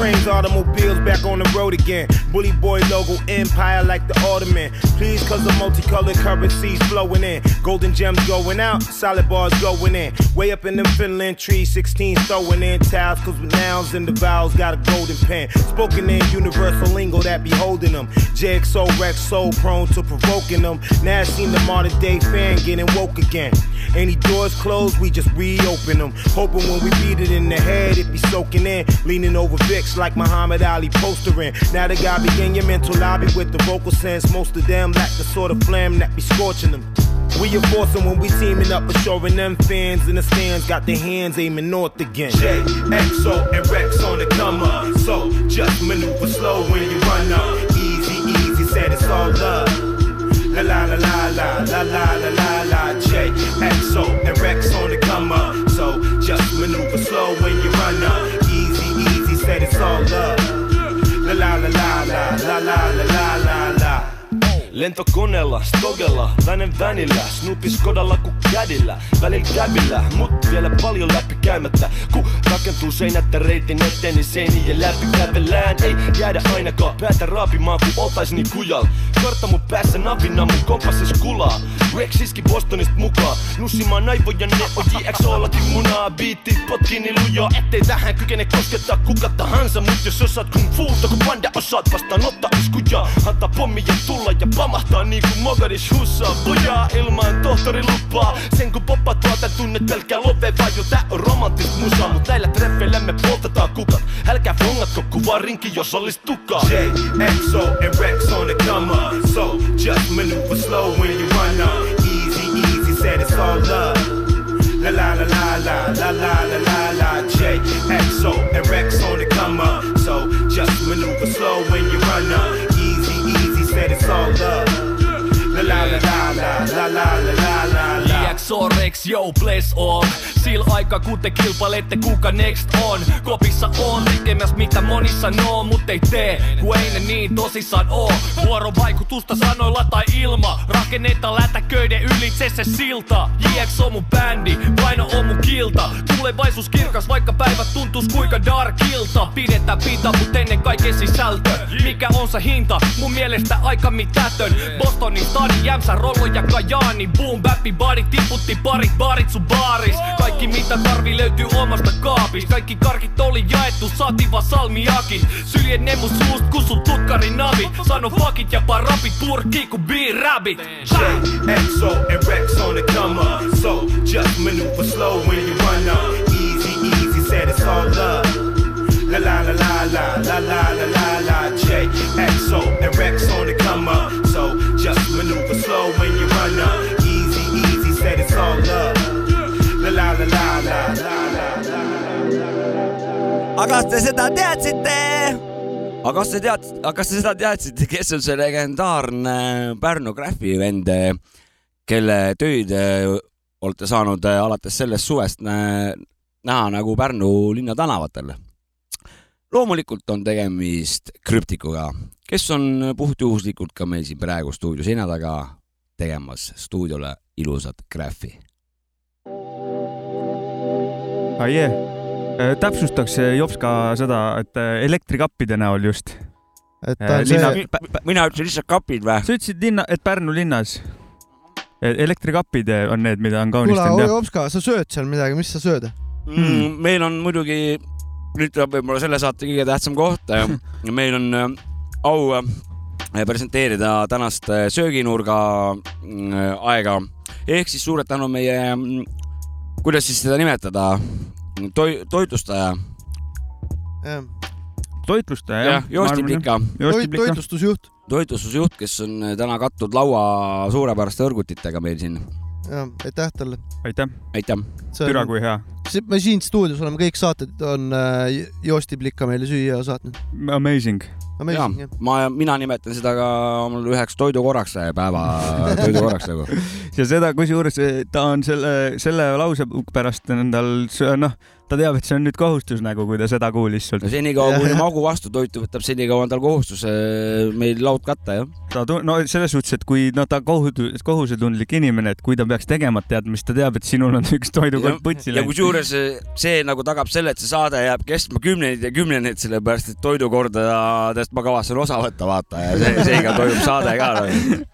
Trains, automobiles back on the road again. Bully boy logo empire like the Ottoman. Cause the multicolored currencies flowing in. Golden gems going out, solid bars going in. Way up in them Finland trees, 16 throwing in tiles, cause with nouns and the vowels got a golden pen. Spoken in universal lingo that be holding them. JXO Rex so prone to provoking them. Now I seen the modern day fan getting woke again. Any doors closed, we just reopen them. Hoping when we beat it in the head, it be soaking in. Leaning over Vicks like Muhammad Ali postering. Now the guy begin your mental lobby with the vocal sense. Most of them lack the sort of phlegm that be scorching them. We enforcing when we teaming up, assuring them fans in the stands got their hands aiming north again. J, XO, and Rex on the come up. So just maneuver slow when you run up. Easy, easy, said it's all love. La la la la la la la la la la J, XO, and Rex on the come up. So just maneuver slow when you run up. Easy, easy, said it's all love. La la la la la la la la la. Lentokoneella, stogella, vänen vänillä Snoopy Skodalla ku kädillä Välillä kävillä, mut vielä paljon läpi käymättä. Ku rakentuu seinät reitin eteen, niin seinien läpi kävellään. Ei jäädä ainakaan päätä raapimaan, ku oltais niin kujal. Kartta mun päässä napina, mun kompassis kulaa. Rex iski Bostonista mukaan. Nussimaan aivoja, ne on JXOllakin munaa. Biitti potkii niin lujaa, ettei tähän kykene koskettaa kuka tahansa. Mut jos osaat kung fuuta, kun panda osaat vastaan ottaa iskuja Antaa pommien tulla ja pamahtaa niin kuin Mogadishussa Pojaa ilman tohtori lupaa Sen kun poppat tuolta tunnet pelkkää love Vai jo tää on romantista musaa Mut näillä treffeillä me poltetaan kukat Älkää fongatko kuvaa rinki jos olis tukaa J, XO, and Rex on the come up. So just maneuver slow when you run up. Easy, easy, said it's all love. all love. La la la la la la la. La. JXO Rex, yo, bless all Sil aika kun te kilpailette kuka next on. Kopissa on tekemäs mitä moni sanoo Mut ei tee, kun ei ne niin tosissaan oo. Vuorovaikutusta sanoilla tai ilma. Rakennetaan lätäköiden ylitse se silta. JXO mun bändi, vaino on mun kilta. Tulevaisuus kirkas vaikka päivät tuntuis kuinka darkilta Pidetään pinta mut ennen kaiken sisältö. Mikä on se hinta? Mun mielestä aika mitätön. Bostonin stadi, Jämsä, Rollo ja Kajaani. Boom, bappi, body, tiputti parit, barit sun baaris Kaikki mitä tarvii löytyy omasta kaapista Kaikki karkit oli jaettu, saatiin vaan salmiakit Syljen ne mun suust, kun sun tutkari navi Sano fuckit ja paar rapit purkkii ku B-rabbit XO, and Rex on the come up. So just maneuver slow when you run up. Easy, easy, said it's all love. La la la la la la la la la la J, XO, and Rex on the all love. La la la la la la aga kas te seda teadsite? aga kas te tead, aga kas te seda teadsite, kes on see legendaarne Pärnu Graffi vend, kelle töid eh, olete saanud eh, alates sellest suvest nä- näha nagu Pärnu linna tänavatel? loomulikult on tegemist krüptikuga, kes on puhtjuhuslikult ka meil siin praegu stuudio seina taga tegemas stuudiole ilusat Graffi. Aie, täpsustaks eh, Jops ka seda, et eh, elektrikappide näol just. Et ta on see- mina ütlesin lihtsalt kapid või? sa ütlesid linna, et Pärnu linnas. elektrikapid eh, on need, mida on kuule, kaunistanud jah? Opska, sa sööd seal midagi, mis sa sööd? mm,. meil on muidugi, nüüd tuleb võib-olla selle saate kõige tähtsam koht. meil on äh, au äh, presenteerida tänast äh, sööginurga äh, aega ehk siis suured tänu meie, kuidas siis seda nimetada, toi-, toitlustaja. toitlustaja jah, Joosti Plika. toitlustusjuht. toitlustusjuht, kes on täna kattud laua suurepäraste õrgutitega meil siin. jah, aitäh talle. aitäh. aitäh. türa kui hea. Me siin stuudios oleme kõik saated on äh, Joosti Plika meile süüa saatnud. Amazing. Amazing, jah. ma, mina nimetan seda ka mul üheks toidukorraks päeva toidukorraks nagu. ja seda, kusjuures eh, ta on selle, selle lause pärast s- noh, ta teab, et see on nüüd kohustus nagu, kui ta seda kuulis sult no. senikaua, kuni Magu vastu toitu võtab, senikaua on tal kohustus äh, meil laud katta, jah. ta tu-, no selles suhtes, et kui no ta kohutu-, kohusetundlik inimene, et kui ta peaks tegemata jätma, siis ta teab, et sinul on üks toidukord putsi ja läinud. kusjuures äh, see nagu tagab selle, et see saade jääb kestma kümneid ja kümneid, sellepärast et toidukordadest ma kavatsen osa võtta, vaata, ja see, seega toimub saade ka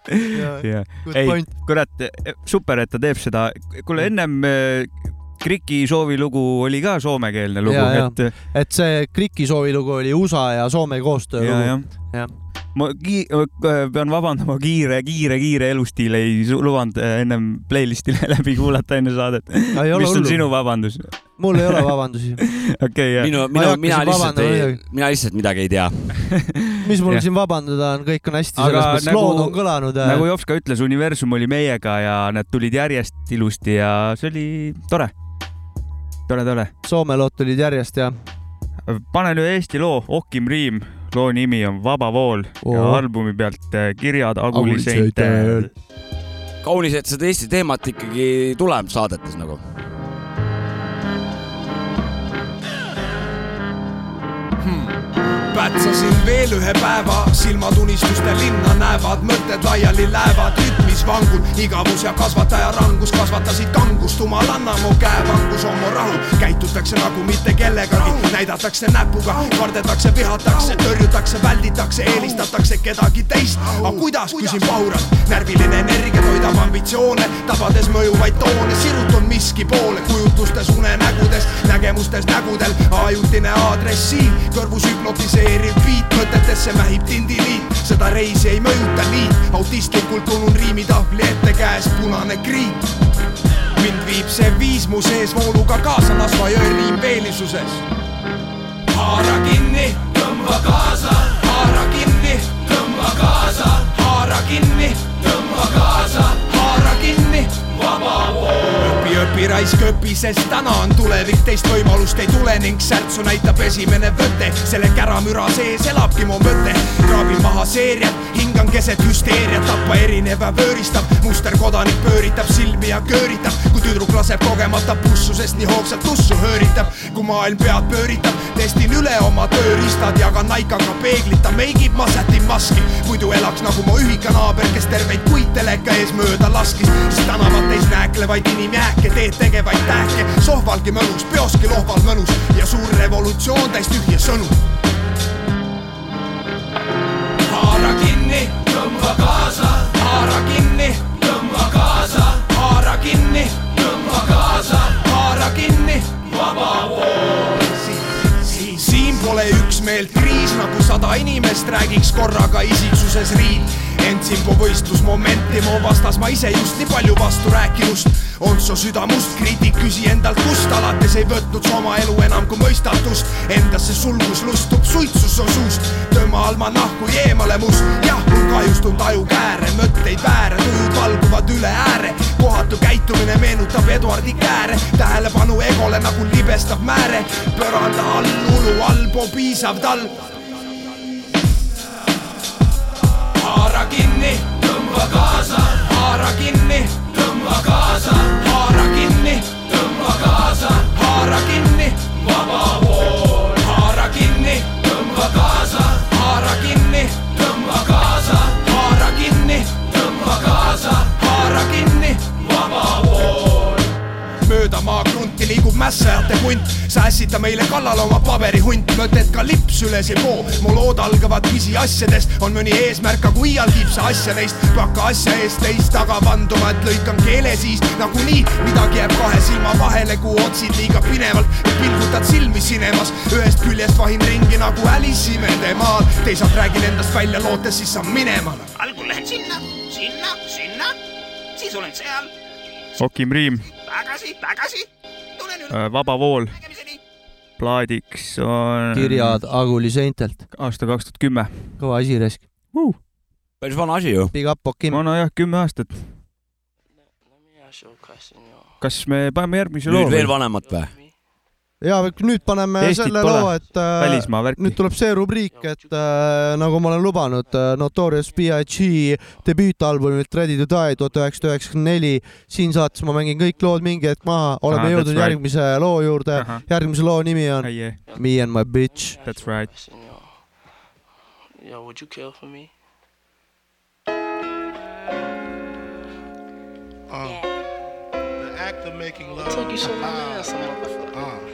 Good ei point., kurat, super, et ta teeb seda. kuule, ennem äh, Kriki soovilugu oli ka soomekeelne lugu, ja, ja et, et see Kriki soovilugu oli USA ja Soome koostöö ja, lugu. jah, ma ki-, pean vabandama, kiire, kiire, kiire elustiil ei lubanud äh, ennem playlist'i läbi kuulata enne saadet. ole mis on hullu. sinu vabandus? mul ei ole vabandusi. okei, jah. minu, minu, mina lihtsalt ei midagi., mina lihtsalt midagi ei tea. mis mul Jah. siin vabandada on, kõik on hästi, aga selles mõttes nagu lood on kõlanud. äh, nagu Jops ka ütles, universum oli meiega ja nad tulid järjest ilusti ja see oli tore. tore, tore. Soome lood tulid järjest ja panen ühe Eesti loo, Okim Riim, loo nimi on Vaba vool oh. ja albumi pealt äh, kirjad Aguli Aguli seintel. kaunis, et seda Eesti teemat ikkagi tuleb saadetes nagu. Pätsasin veel ühe päeva, silmad unistuste linna näevad, mõtted laiali lähevad rütmis vangul, igavus ja kasvataja rangus kasvatasid kangust, jumalanna mu käevangus on mu rahu, käitutakse nagu mitte kellegagi, näidatakse näpuga, kardetakse, vihatakse, tõrjutakse, välditakse, eelistatakse kedagi teist, aga kuidas, küsin pahuralt, närviline energia toidab ambitsioone, tabades mõjuvaid toone, sirutun miski poole, kujutlustes unenägudes, nägemustes nägudel, ajutine aadress siin, kõrvus hüpnotiseeriv beat, mõtetesse mähib tindiliit, seda reisi ei mõjuta liit, autistlikult tunnun riimitahvli ette käes punane kriip. mind viib see viis mu sees vooluga kaasa Nasva jõe riimveelisuses. haara kinni, tõmba kaasa, haara kinni, tõmba kaasa, haara kinni, tõmba kaasa, haara kinni, vaba õpi raisk õpi, sest täna on tulevik, teist võimalust ei tule ning särtsu näitab esimene võte. selle käramüra sees elabki mu mõte, kraabin maha seeriat, hingan keset hüsteeriat, tappa erinev ja vööristav, musterkodanik pööritab silmi ja kööritab, kui tüdruk laseb kogemata pussu, sest nii hoogsalt tussu hööritab, kui maailm pead pööritab, testin üle oma tööriistad, jagan naikaga peeglita, meigib, ma sätin maski, muidu elaks nagu mu ühikanaaber, kes terveid kuid teleka ees mööda laskis, sest tänavates nääklevaid inimjääke, teed tegevaid tähke, sohvalgi mõnus, peoski lohval mõnus ja suur revolutsioon täis tühje sõnu. haara kinni, tõmba kaasa, haara kinni, tõmba kaasa, haara kinni, tõmba kaasa, haara kinni, vaba vool. siin pole üksmeelt, kriis nagu sada inimest räägiks korraga isiksuses riid. Ent Simbo võistlusmomenti mu vastas ma ise just nii palju vasturääkivust. on su süda must, kriitik, küsi endalt, kust alates ei võtnud sa oma elu enam kui mõistatust. Endasse sulgus lustub suitsu su suust, tõmba almanahku eemale must. jah, mul kahjustunud aju kääre, mõtteid vääre, tujud valguvad üle ääre. kohatu käitumine meenutab Eduardi kääre, tähelepanu egole nagu libestav määre. põranda all, ulu allpool piisav talv. kinni, tõmba kaasa, haara kinni, tõmba kaasa, haara kinni, tõmba kaasa, haara kinni, vaba mässajate hunt, sa ässita meile kallale oma paberihunt, mõtted ka lips üles ei poo, mu lood algavad pisiasjadest, on mõni eesmärk, aga kui iialgi sa asja neist, hakka asja eest teist taga vanduma, et lõikan keele siis. Nagunii midagi jääb kahe silma vahele, kui otsid liiga pinevalt. Ja pilgutad silmi sinemas, ühest küljest vahin ringi nagu Alice imedemaal, teisalt räägin endast välja lootes, siis saan minema. algul lähen sinna, sinna, sinna, siis olen seal, Okim Riim, tagasi, tagasi. Vaba vool. plaadiks on. kirjad Aguli seintelt. aasta kaks tuhat kümme. kõva asi, Resk uh.. päris vana asi ju. Big up, Okim. vana jah, kümme aastat. kas me paneme järgmise loo? nüüd veel vanemat või? Ja nüüd paneme Eestit selle pole. loo, et äh, nüüd tuleb see rubriik, et äh, nagu ma olen lubanud äh,, Notorious B.I.G debüütalbumilt Ready to Die tuhat üheksasada üheksakümmend neli. siin saates ma mängin kõik lood mingi hetk maha, oleme Ahah, jõudnud right. järgmise loo juurde Ahah.. järgmise loo nimi on yeah. Me and my bitch. That's right. Yo, would you kill for me? Uh, The act of making love. took you so long to answer, Uh.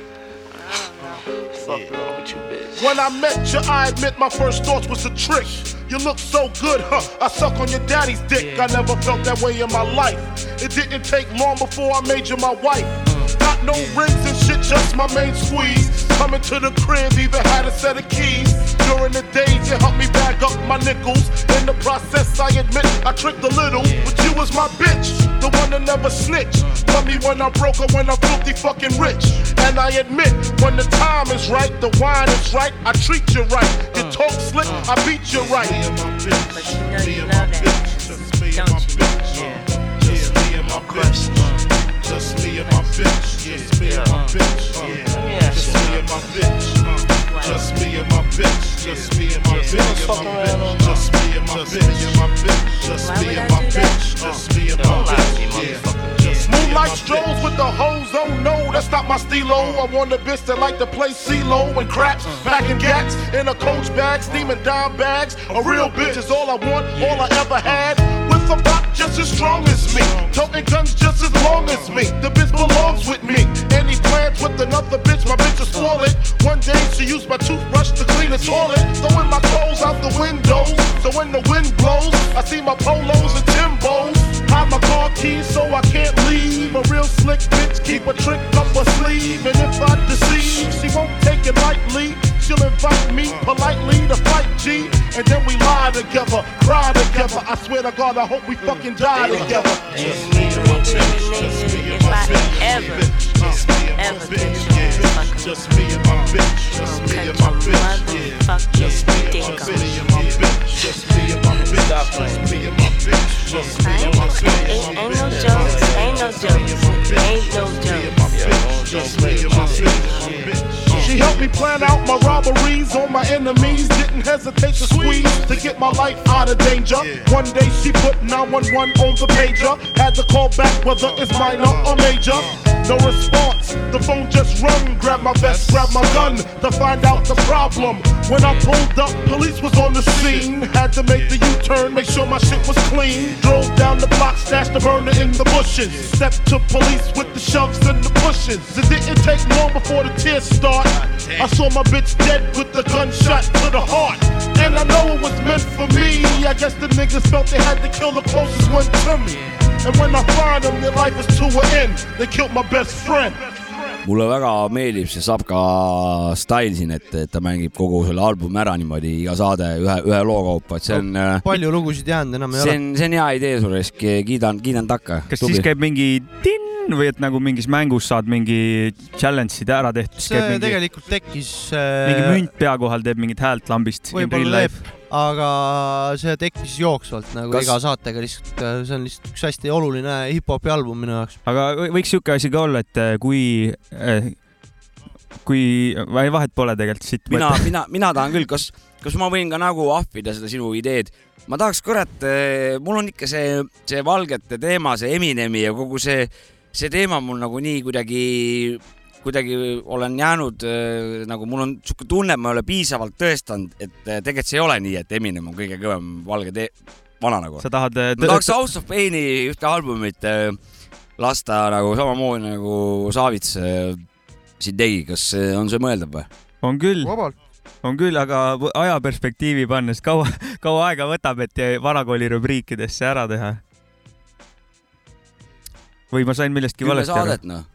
When I met you, I admit my first thoughts was a trick. You look so good, huh? I suck on your daddy's dick. I never felt that way in my life. It didn't take long before I made you my wife. Got no rings and shit, just my main squeeze. Coming to the crib, even had a set of keys. During the days, you helped me bag up my nickels. In the process, I admit I tricked a little, but you was my bitch, the one that never snitch. Tell me when I'm broke or when I'm filthy fucking rich. And I admit, when the time is right, the wine is right, I treat you right. You talk slick, I beat you right. But you know you love that. Don't you? Just me and my bitch. Just me and my bitch. Just me and my bitch. Just me and my bitch. Just me and my bitch. Just me and my bitch. Just me and my bitch. Just me and my bitch. Just me and my bitch. Moonlight strolls with the hoes, oh no, that's not my stilo. I want a bitch that like to play CeeLo and craps, packing gats in a coach bag, steaming dime bags. A real bitch is all I want, all I ever had. With a just as strong as me, toting guns just as long as me. The bitch belongs with me. Any plans with another bitch, my bitch spoil it. One day she used my toothbrush to clean the toilet, throwing my clothes out the window. So when the wind blows, I see my polos and Timbos. Hide my car keys so I can't leave. A real slick bitch keep a trick up her sleeve. And if I deceive, she won't take it lightly. She'll invite me politely to fight G. And then we lie together, cry together. I swear to God, I hope we fucking die together. Just me and my bitch. Just me and my bitch. Ever, Just me and my ever bitch. get you Yeah. Just me and my bitch. Just me and my bitch. Yeah. Just me and my bitch. Just me and my bitch. Just me and my bitch. Just me and my bitch. Ain't, ain't no jokes. Ain't no jokes. Ain't no jokes. Just me and my bitch. Me plan out my robberies on my enemies. Didn't hesitate to squeeze to get my life out of danger. One day she put 911 on the pager. Had to call back whether it's minor uh-huh. or major. Uh-huh. No response. The phone just rung. Grab my vest, grab my gun to find out the problem. When I pulled up, police was on the scene. Had to make the U-turn, make sure my shit was clean. Drove down the block, stashed the burner in the bushes. Stepped to police with the shoves and the pushes. It didn't take long before the tears start. I saw my bitch dead with the gunshot to the heart. And I know it was meant for me. I guess the niggas felt they had to kill the closest one to me. And when I find them, their life is to an end. They killed my best friend. Mulle väga meeldib see Sapka stail siin, et, et ta mängib kogu selle albumi ära niimoodi iga saade ühe, ühe loo kaupa, et see on. palju lugusid jäänud enam ei see ole. on, see on hea idee sul, kiidan, kiidan takka. kas siis käib mingi tinn või et nagu mingis mängus saad mingi challenge'id ära tehtud, see mingi, tegelikult tekkis. mingi münt pea kohal teeb mingit häält lambist. võib-olla teeb, aga see tekkis jooksvalt nagu Kas- iga saatega lihtsalt, see on lihtsalt üks hästi oluline hip-hopi album minu jaoks. aga võ- võiks siuke asi ka olla, et äh, kui, kui, või vahet pole tegelikult siit. mina, mina, mina tahan küll, kas, kas ma võin ka nagu ahvida seda sinu ideed? ma tahaks, kurat, mul on ikka see, see valgete teema, see Eminemi ja kogu see, see teema mul nagu nii kuidagi, kuidagi olen jäänud äh, nagu mul on sihuke tunne, et ma ei ole piisavalt tõestanud, et äh, tegelikult see ei ole nii, et Eminem on kõige kõvem valge tee-, vana nagu. sa tahad. ma tahaks House of Paini ühte albumit äh, lasta nagu samamoodi nagu Saavits äh, siin tegi, kas äh, on see mõeldav või? on küll on küll, aga ajaperspektiivi pannes kaua, kaua aega võtab, et vanakooli rubriikidesse ära teha? või ma sain millestki kümme valesti aru saadet?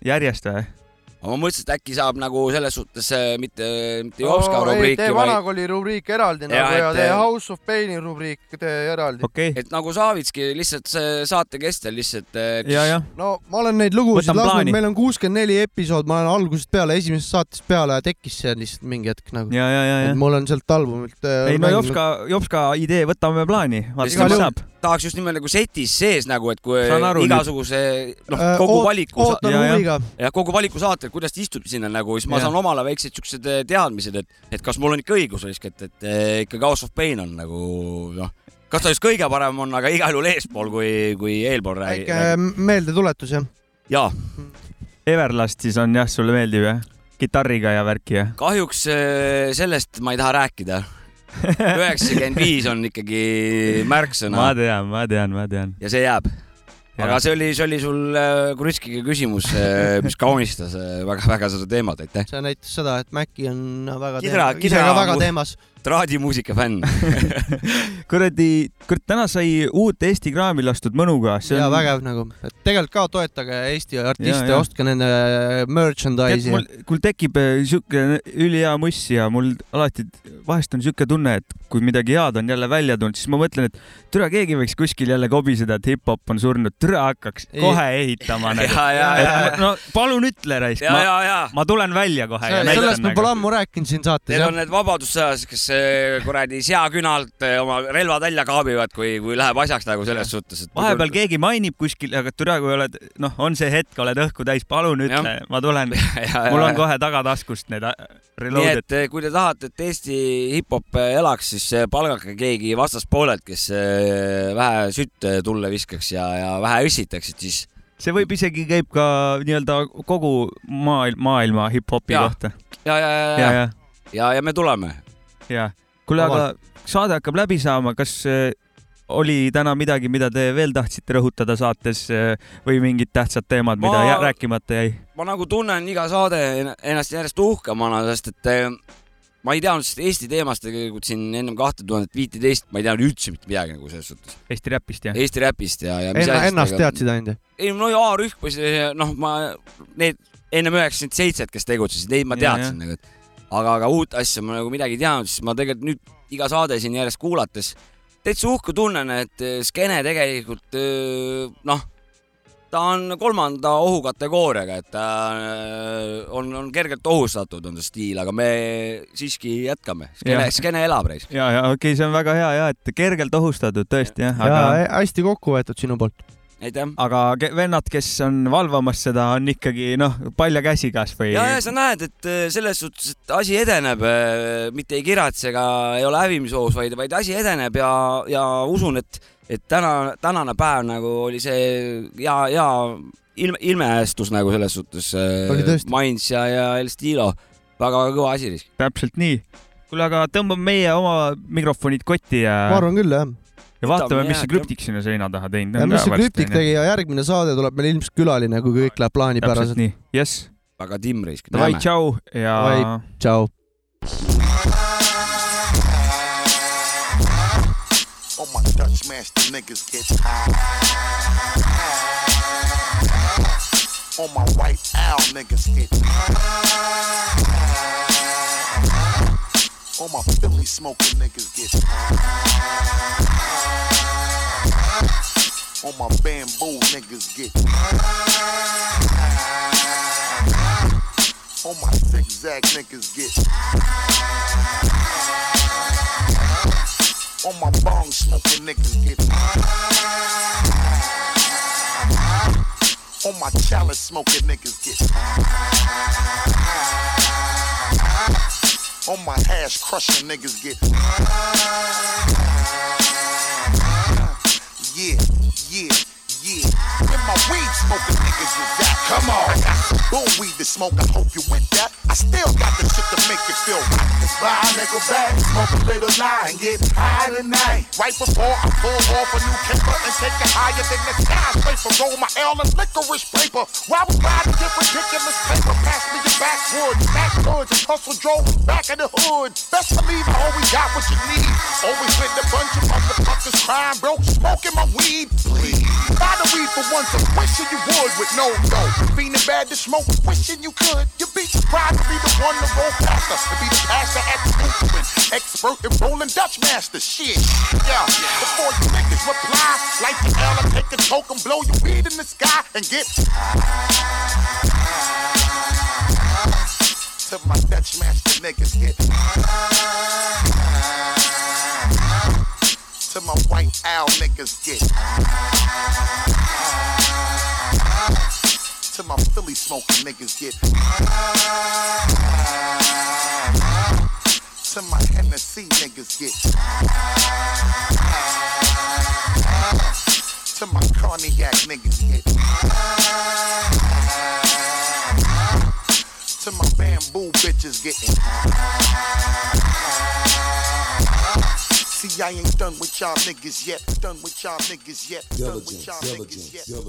noh. järjest või? Aga ma mõtlesin, et äkki saab nagu selles suhtes äh, mitte, mitte Jopska ei rubriiki, tee vaid vanakooli rubriik eraldi Jaa, nagu ja et- tee House of Paini rubriik tee eraldi. okei et nagu Saavitski lihtsalt see saate kestel lihtsalt äh, ja, jah. no ma olen neid lugusid lasknud, meil on kuuskümmend neli episood, ma olen algusest peale, esimesest saatest peale tekkis see lihtsalt mingi hetk nagu. ja, ja, ja, et ja. mul on sealt albumilt. ei no Jopska, Jopska idee, võtame plaani, vaatame, mis saab. tahaks just nimelt nagu setis sees nagu, et kui aru igasuguse noh Äh,, kogu valiku ootan Ja, ja. huviga. ja kogu valiku saated, kuidas ta istub sinna nagu, siis ma Jah. saan omale väiksed siuksed eh, teadmised, et, et kas mul on ikka õigus eeskätt, et eh, ikkagi House of Pain on nagu noh, kas ta just kõige parem on, aga igal juhul eespool kui, kui eelpool räägi- väike meeldetuletus jah. jaa, Everlast siis on jah, sulle meeldib jah? kitarriga ja värki jah? kahjuks eh, sellest ma ei taha rääkida. üheksakümmend viis on ikkagi märksõna ma tean, ma tean, ma tean. ja see jääb. Aga see oli, see oli sul äh, Krutskiga küsimus, mis kaunistas väga-väga seda teemat, aitäh. see näitas seda, et Maci on väga Kidra- teema- ise Kidra- ka väga teemas. Traadimuusika fänn. kuradi, kurat, täna sai uut Eesti kraami lastud mõnuga. ja vägev nagu, et tegelikult ka toetage Eesti artiste, ja. ostke nende merchandise'i mul, mul tekib äh, siuke ülihea muss ja mul alati, vahest on siuke tunne, et kui midagi head on jälle välja tulnud, siis ma mõtlen, et türa, keegi võiks kuskil jälle kobiseda, et hip-hop on surnud, türa hakkaks Ei. kohe ehitama nagu. No palun ütle, raisk, ma, ma tulen välja kohe sellest nagu. pole ammu rääkinud siin saates Need on. need vabadussõjas, kes eh, kuradi seakünalt eh, oma relvad välja kaabivad, kui, kui läheb asjaks nagu selles suhtes, et. vahepeal keegi mainib kuskil, aga türa, kui oled, noh, on see hetk, oled õhku täis, palun ütle, ma tulen. ja, mul on ja. kohe tagataskust need äh, nii reloaded. et eh, kui te tahate, et Eesti hip-hop elaks, siis palgake keegi vastaspoolelt, kes vähe sütt tulle viskaks ja, ja vähe õssitaks, et siis see võib isegi käib ka nii-öelda kogu maailm, maailma hip-hopi kohta. ja, ja, ja, ja, ja ja,, ja, ja me tuleme. ja. kuule, aga saade hakkab läbi saama, kas äh, oli täna midagi, mida te veel tahtsite rõhutada saates äh, või mingid tähtsad teemad, mida Ma- jä- rääkimata jäi? ma nagu tunnen iga saade en- ennast järjest uhkemana, sest et eh, ma ei teadnud sellest Eesti teemast tegelikult siin ennem kahte tuhandet viiteist, ma ei teadnud üldse mitte midagi nagu selles suhtes. Eesti räpist jah? Eesti räpist ja, ja. Enna, ennast teadsid ainult jah? ei no ja A-rühm või see, noh, ma need ennem üheksakümmend seitset, kes tegutsesid, neid ma Ja, teadsin nagu, et aga, aga uut asja ma nagu midagi ei teadnud, siis ma tegelikult nüüd iga saade siin järjest kuulates täitsa uhke tunnen, et eh, skeene tegelikult eh, noh, ta on kolmanda ohukategooriaga, et ta eh, on, on kergelt ohustatud, on see stiil, aga me siiski jätkame. skeene Jah., skeene elab reis. ja, ja okei okay,, see on väga hea ja et kergelt ohustatud tõesti jah, ja aga, hästi kokku võetud sinu poolt. Aga ke- vennad, kes on valvamas seda, on ikkagi noh, palja käsi kasvõi. ja, ja sa näed, et äh, selles suhtes, et asi edeneb, mitte ei kiratse ega ei ole hävimisohus, vaid, vaid asi edeneb ja, ja usun, et, et täna, tänane päev nagu oli see hea, hea ilme, ilmestus nagu selles suhtes. Tõesti. Mainz ja, ja El Stilo, väga-väga kõva asi. täpselt nii. kuule, aga tõmbame meie oma mikrofonid kotti ja, ma arvan küll jah. Ja vaatame, mis see krüptik sinna seina taha teinud ja on. mis see krüptik tegi ja järgmine saade tuleb meil ilmselt külaline, kui kõik läheb plaanipäraselt. jess. väga timm risk. Davai, tšau ja Davai. tšau. All my Dutch master niggas get high. All my white owl niggas get high. All my Philly smoking niggas get. All my bamboo niggas get. All my zigzag niggas get. All my bong smoking niggas get. All my chalice smoking niggas get All my hash crushing niggas get. Yeah, yeah, yeah. My weed smoking niggas is at? Come on. I got some bull weed to smoke. I hope you with that. I still got the shit to make you feel right. Let's a nickel back, smoke a little line, get high tonight. Right before I pull off a new camper and take it higher than the skyscraper. Roll my L and licorice paper. Why we ride get ridiculous paper, pass me your backwoods, backwoods, and hustle drove back in the hood. Best believe I always got what you need. Always with a bunch of motherfuckers crying broke, smoking my weed. Please. The weed for once, I'm wishing you would with no dough. Feeling bad to smoke, wishing you could. You'd be surprised to be the one to roll faster. To be the pastor at the movement. Expert in rolling Dutch master. Shit. Yeah. Before you niggas reply, like the and take a toke and blow your weed in the sky and get to my Dutch master niggas get to my white owl niggas get. To my Philly smoking niggas get. To my Hennessy niggas get. To my cognac niggas get. To my bamboo bitches getting See, I ain't done with y'all niggas yet. Done with y'all niggas yet. Done with y'all niggas yet. Done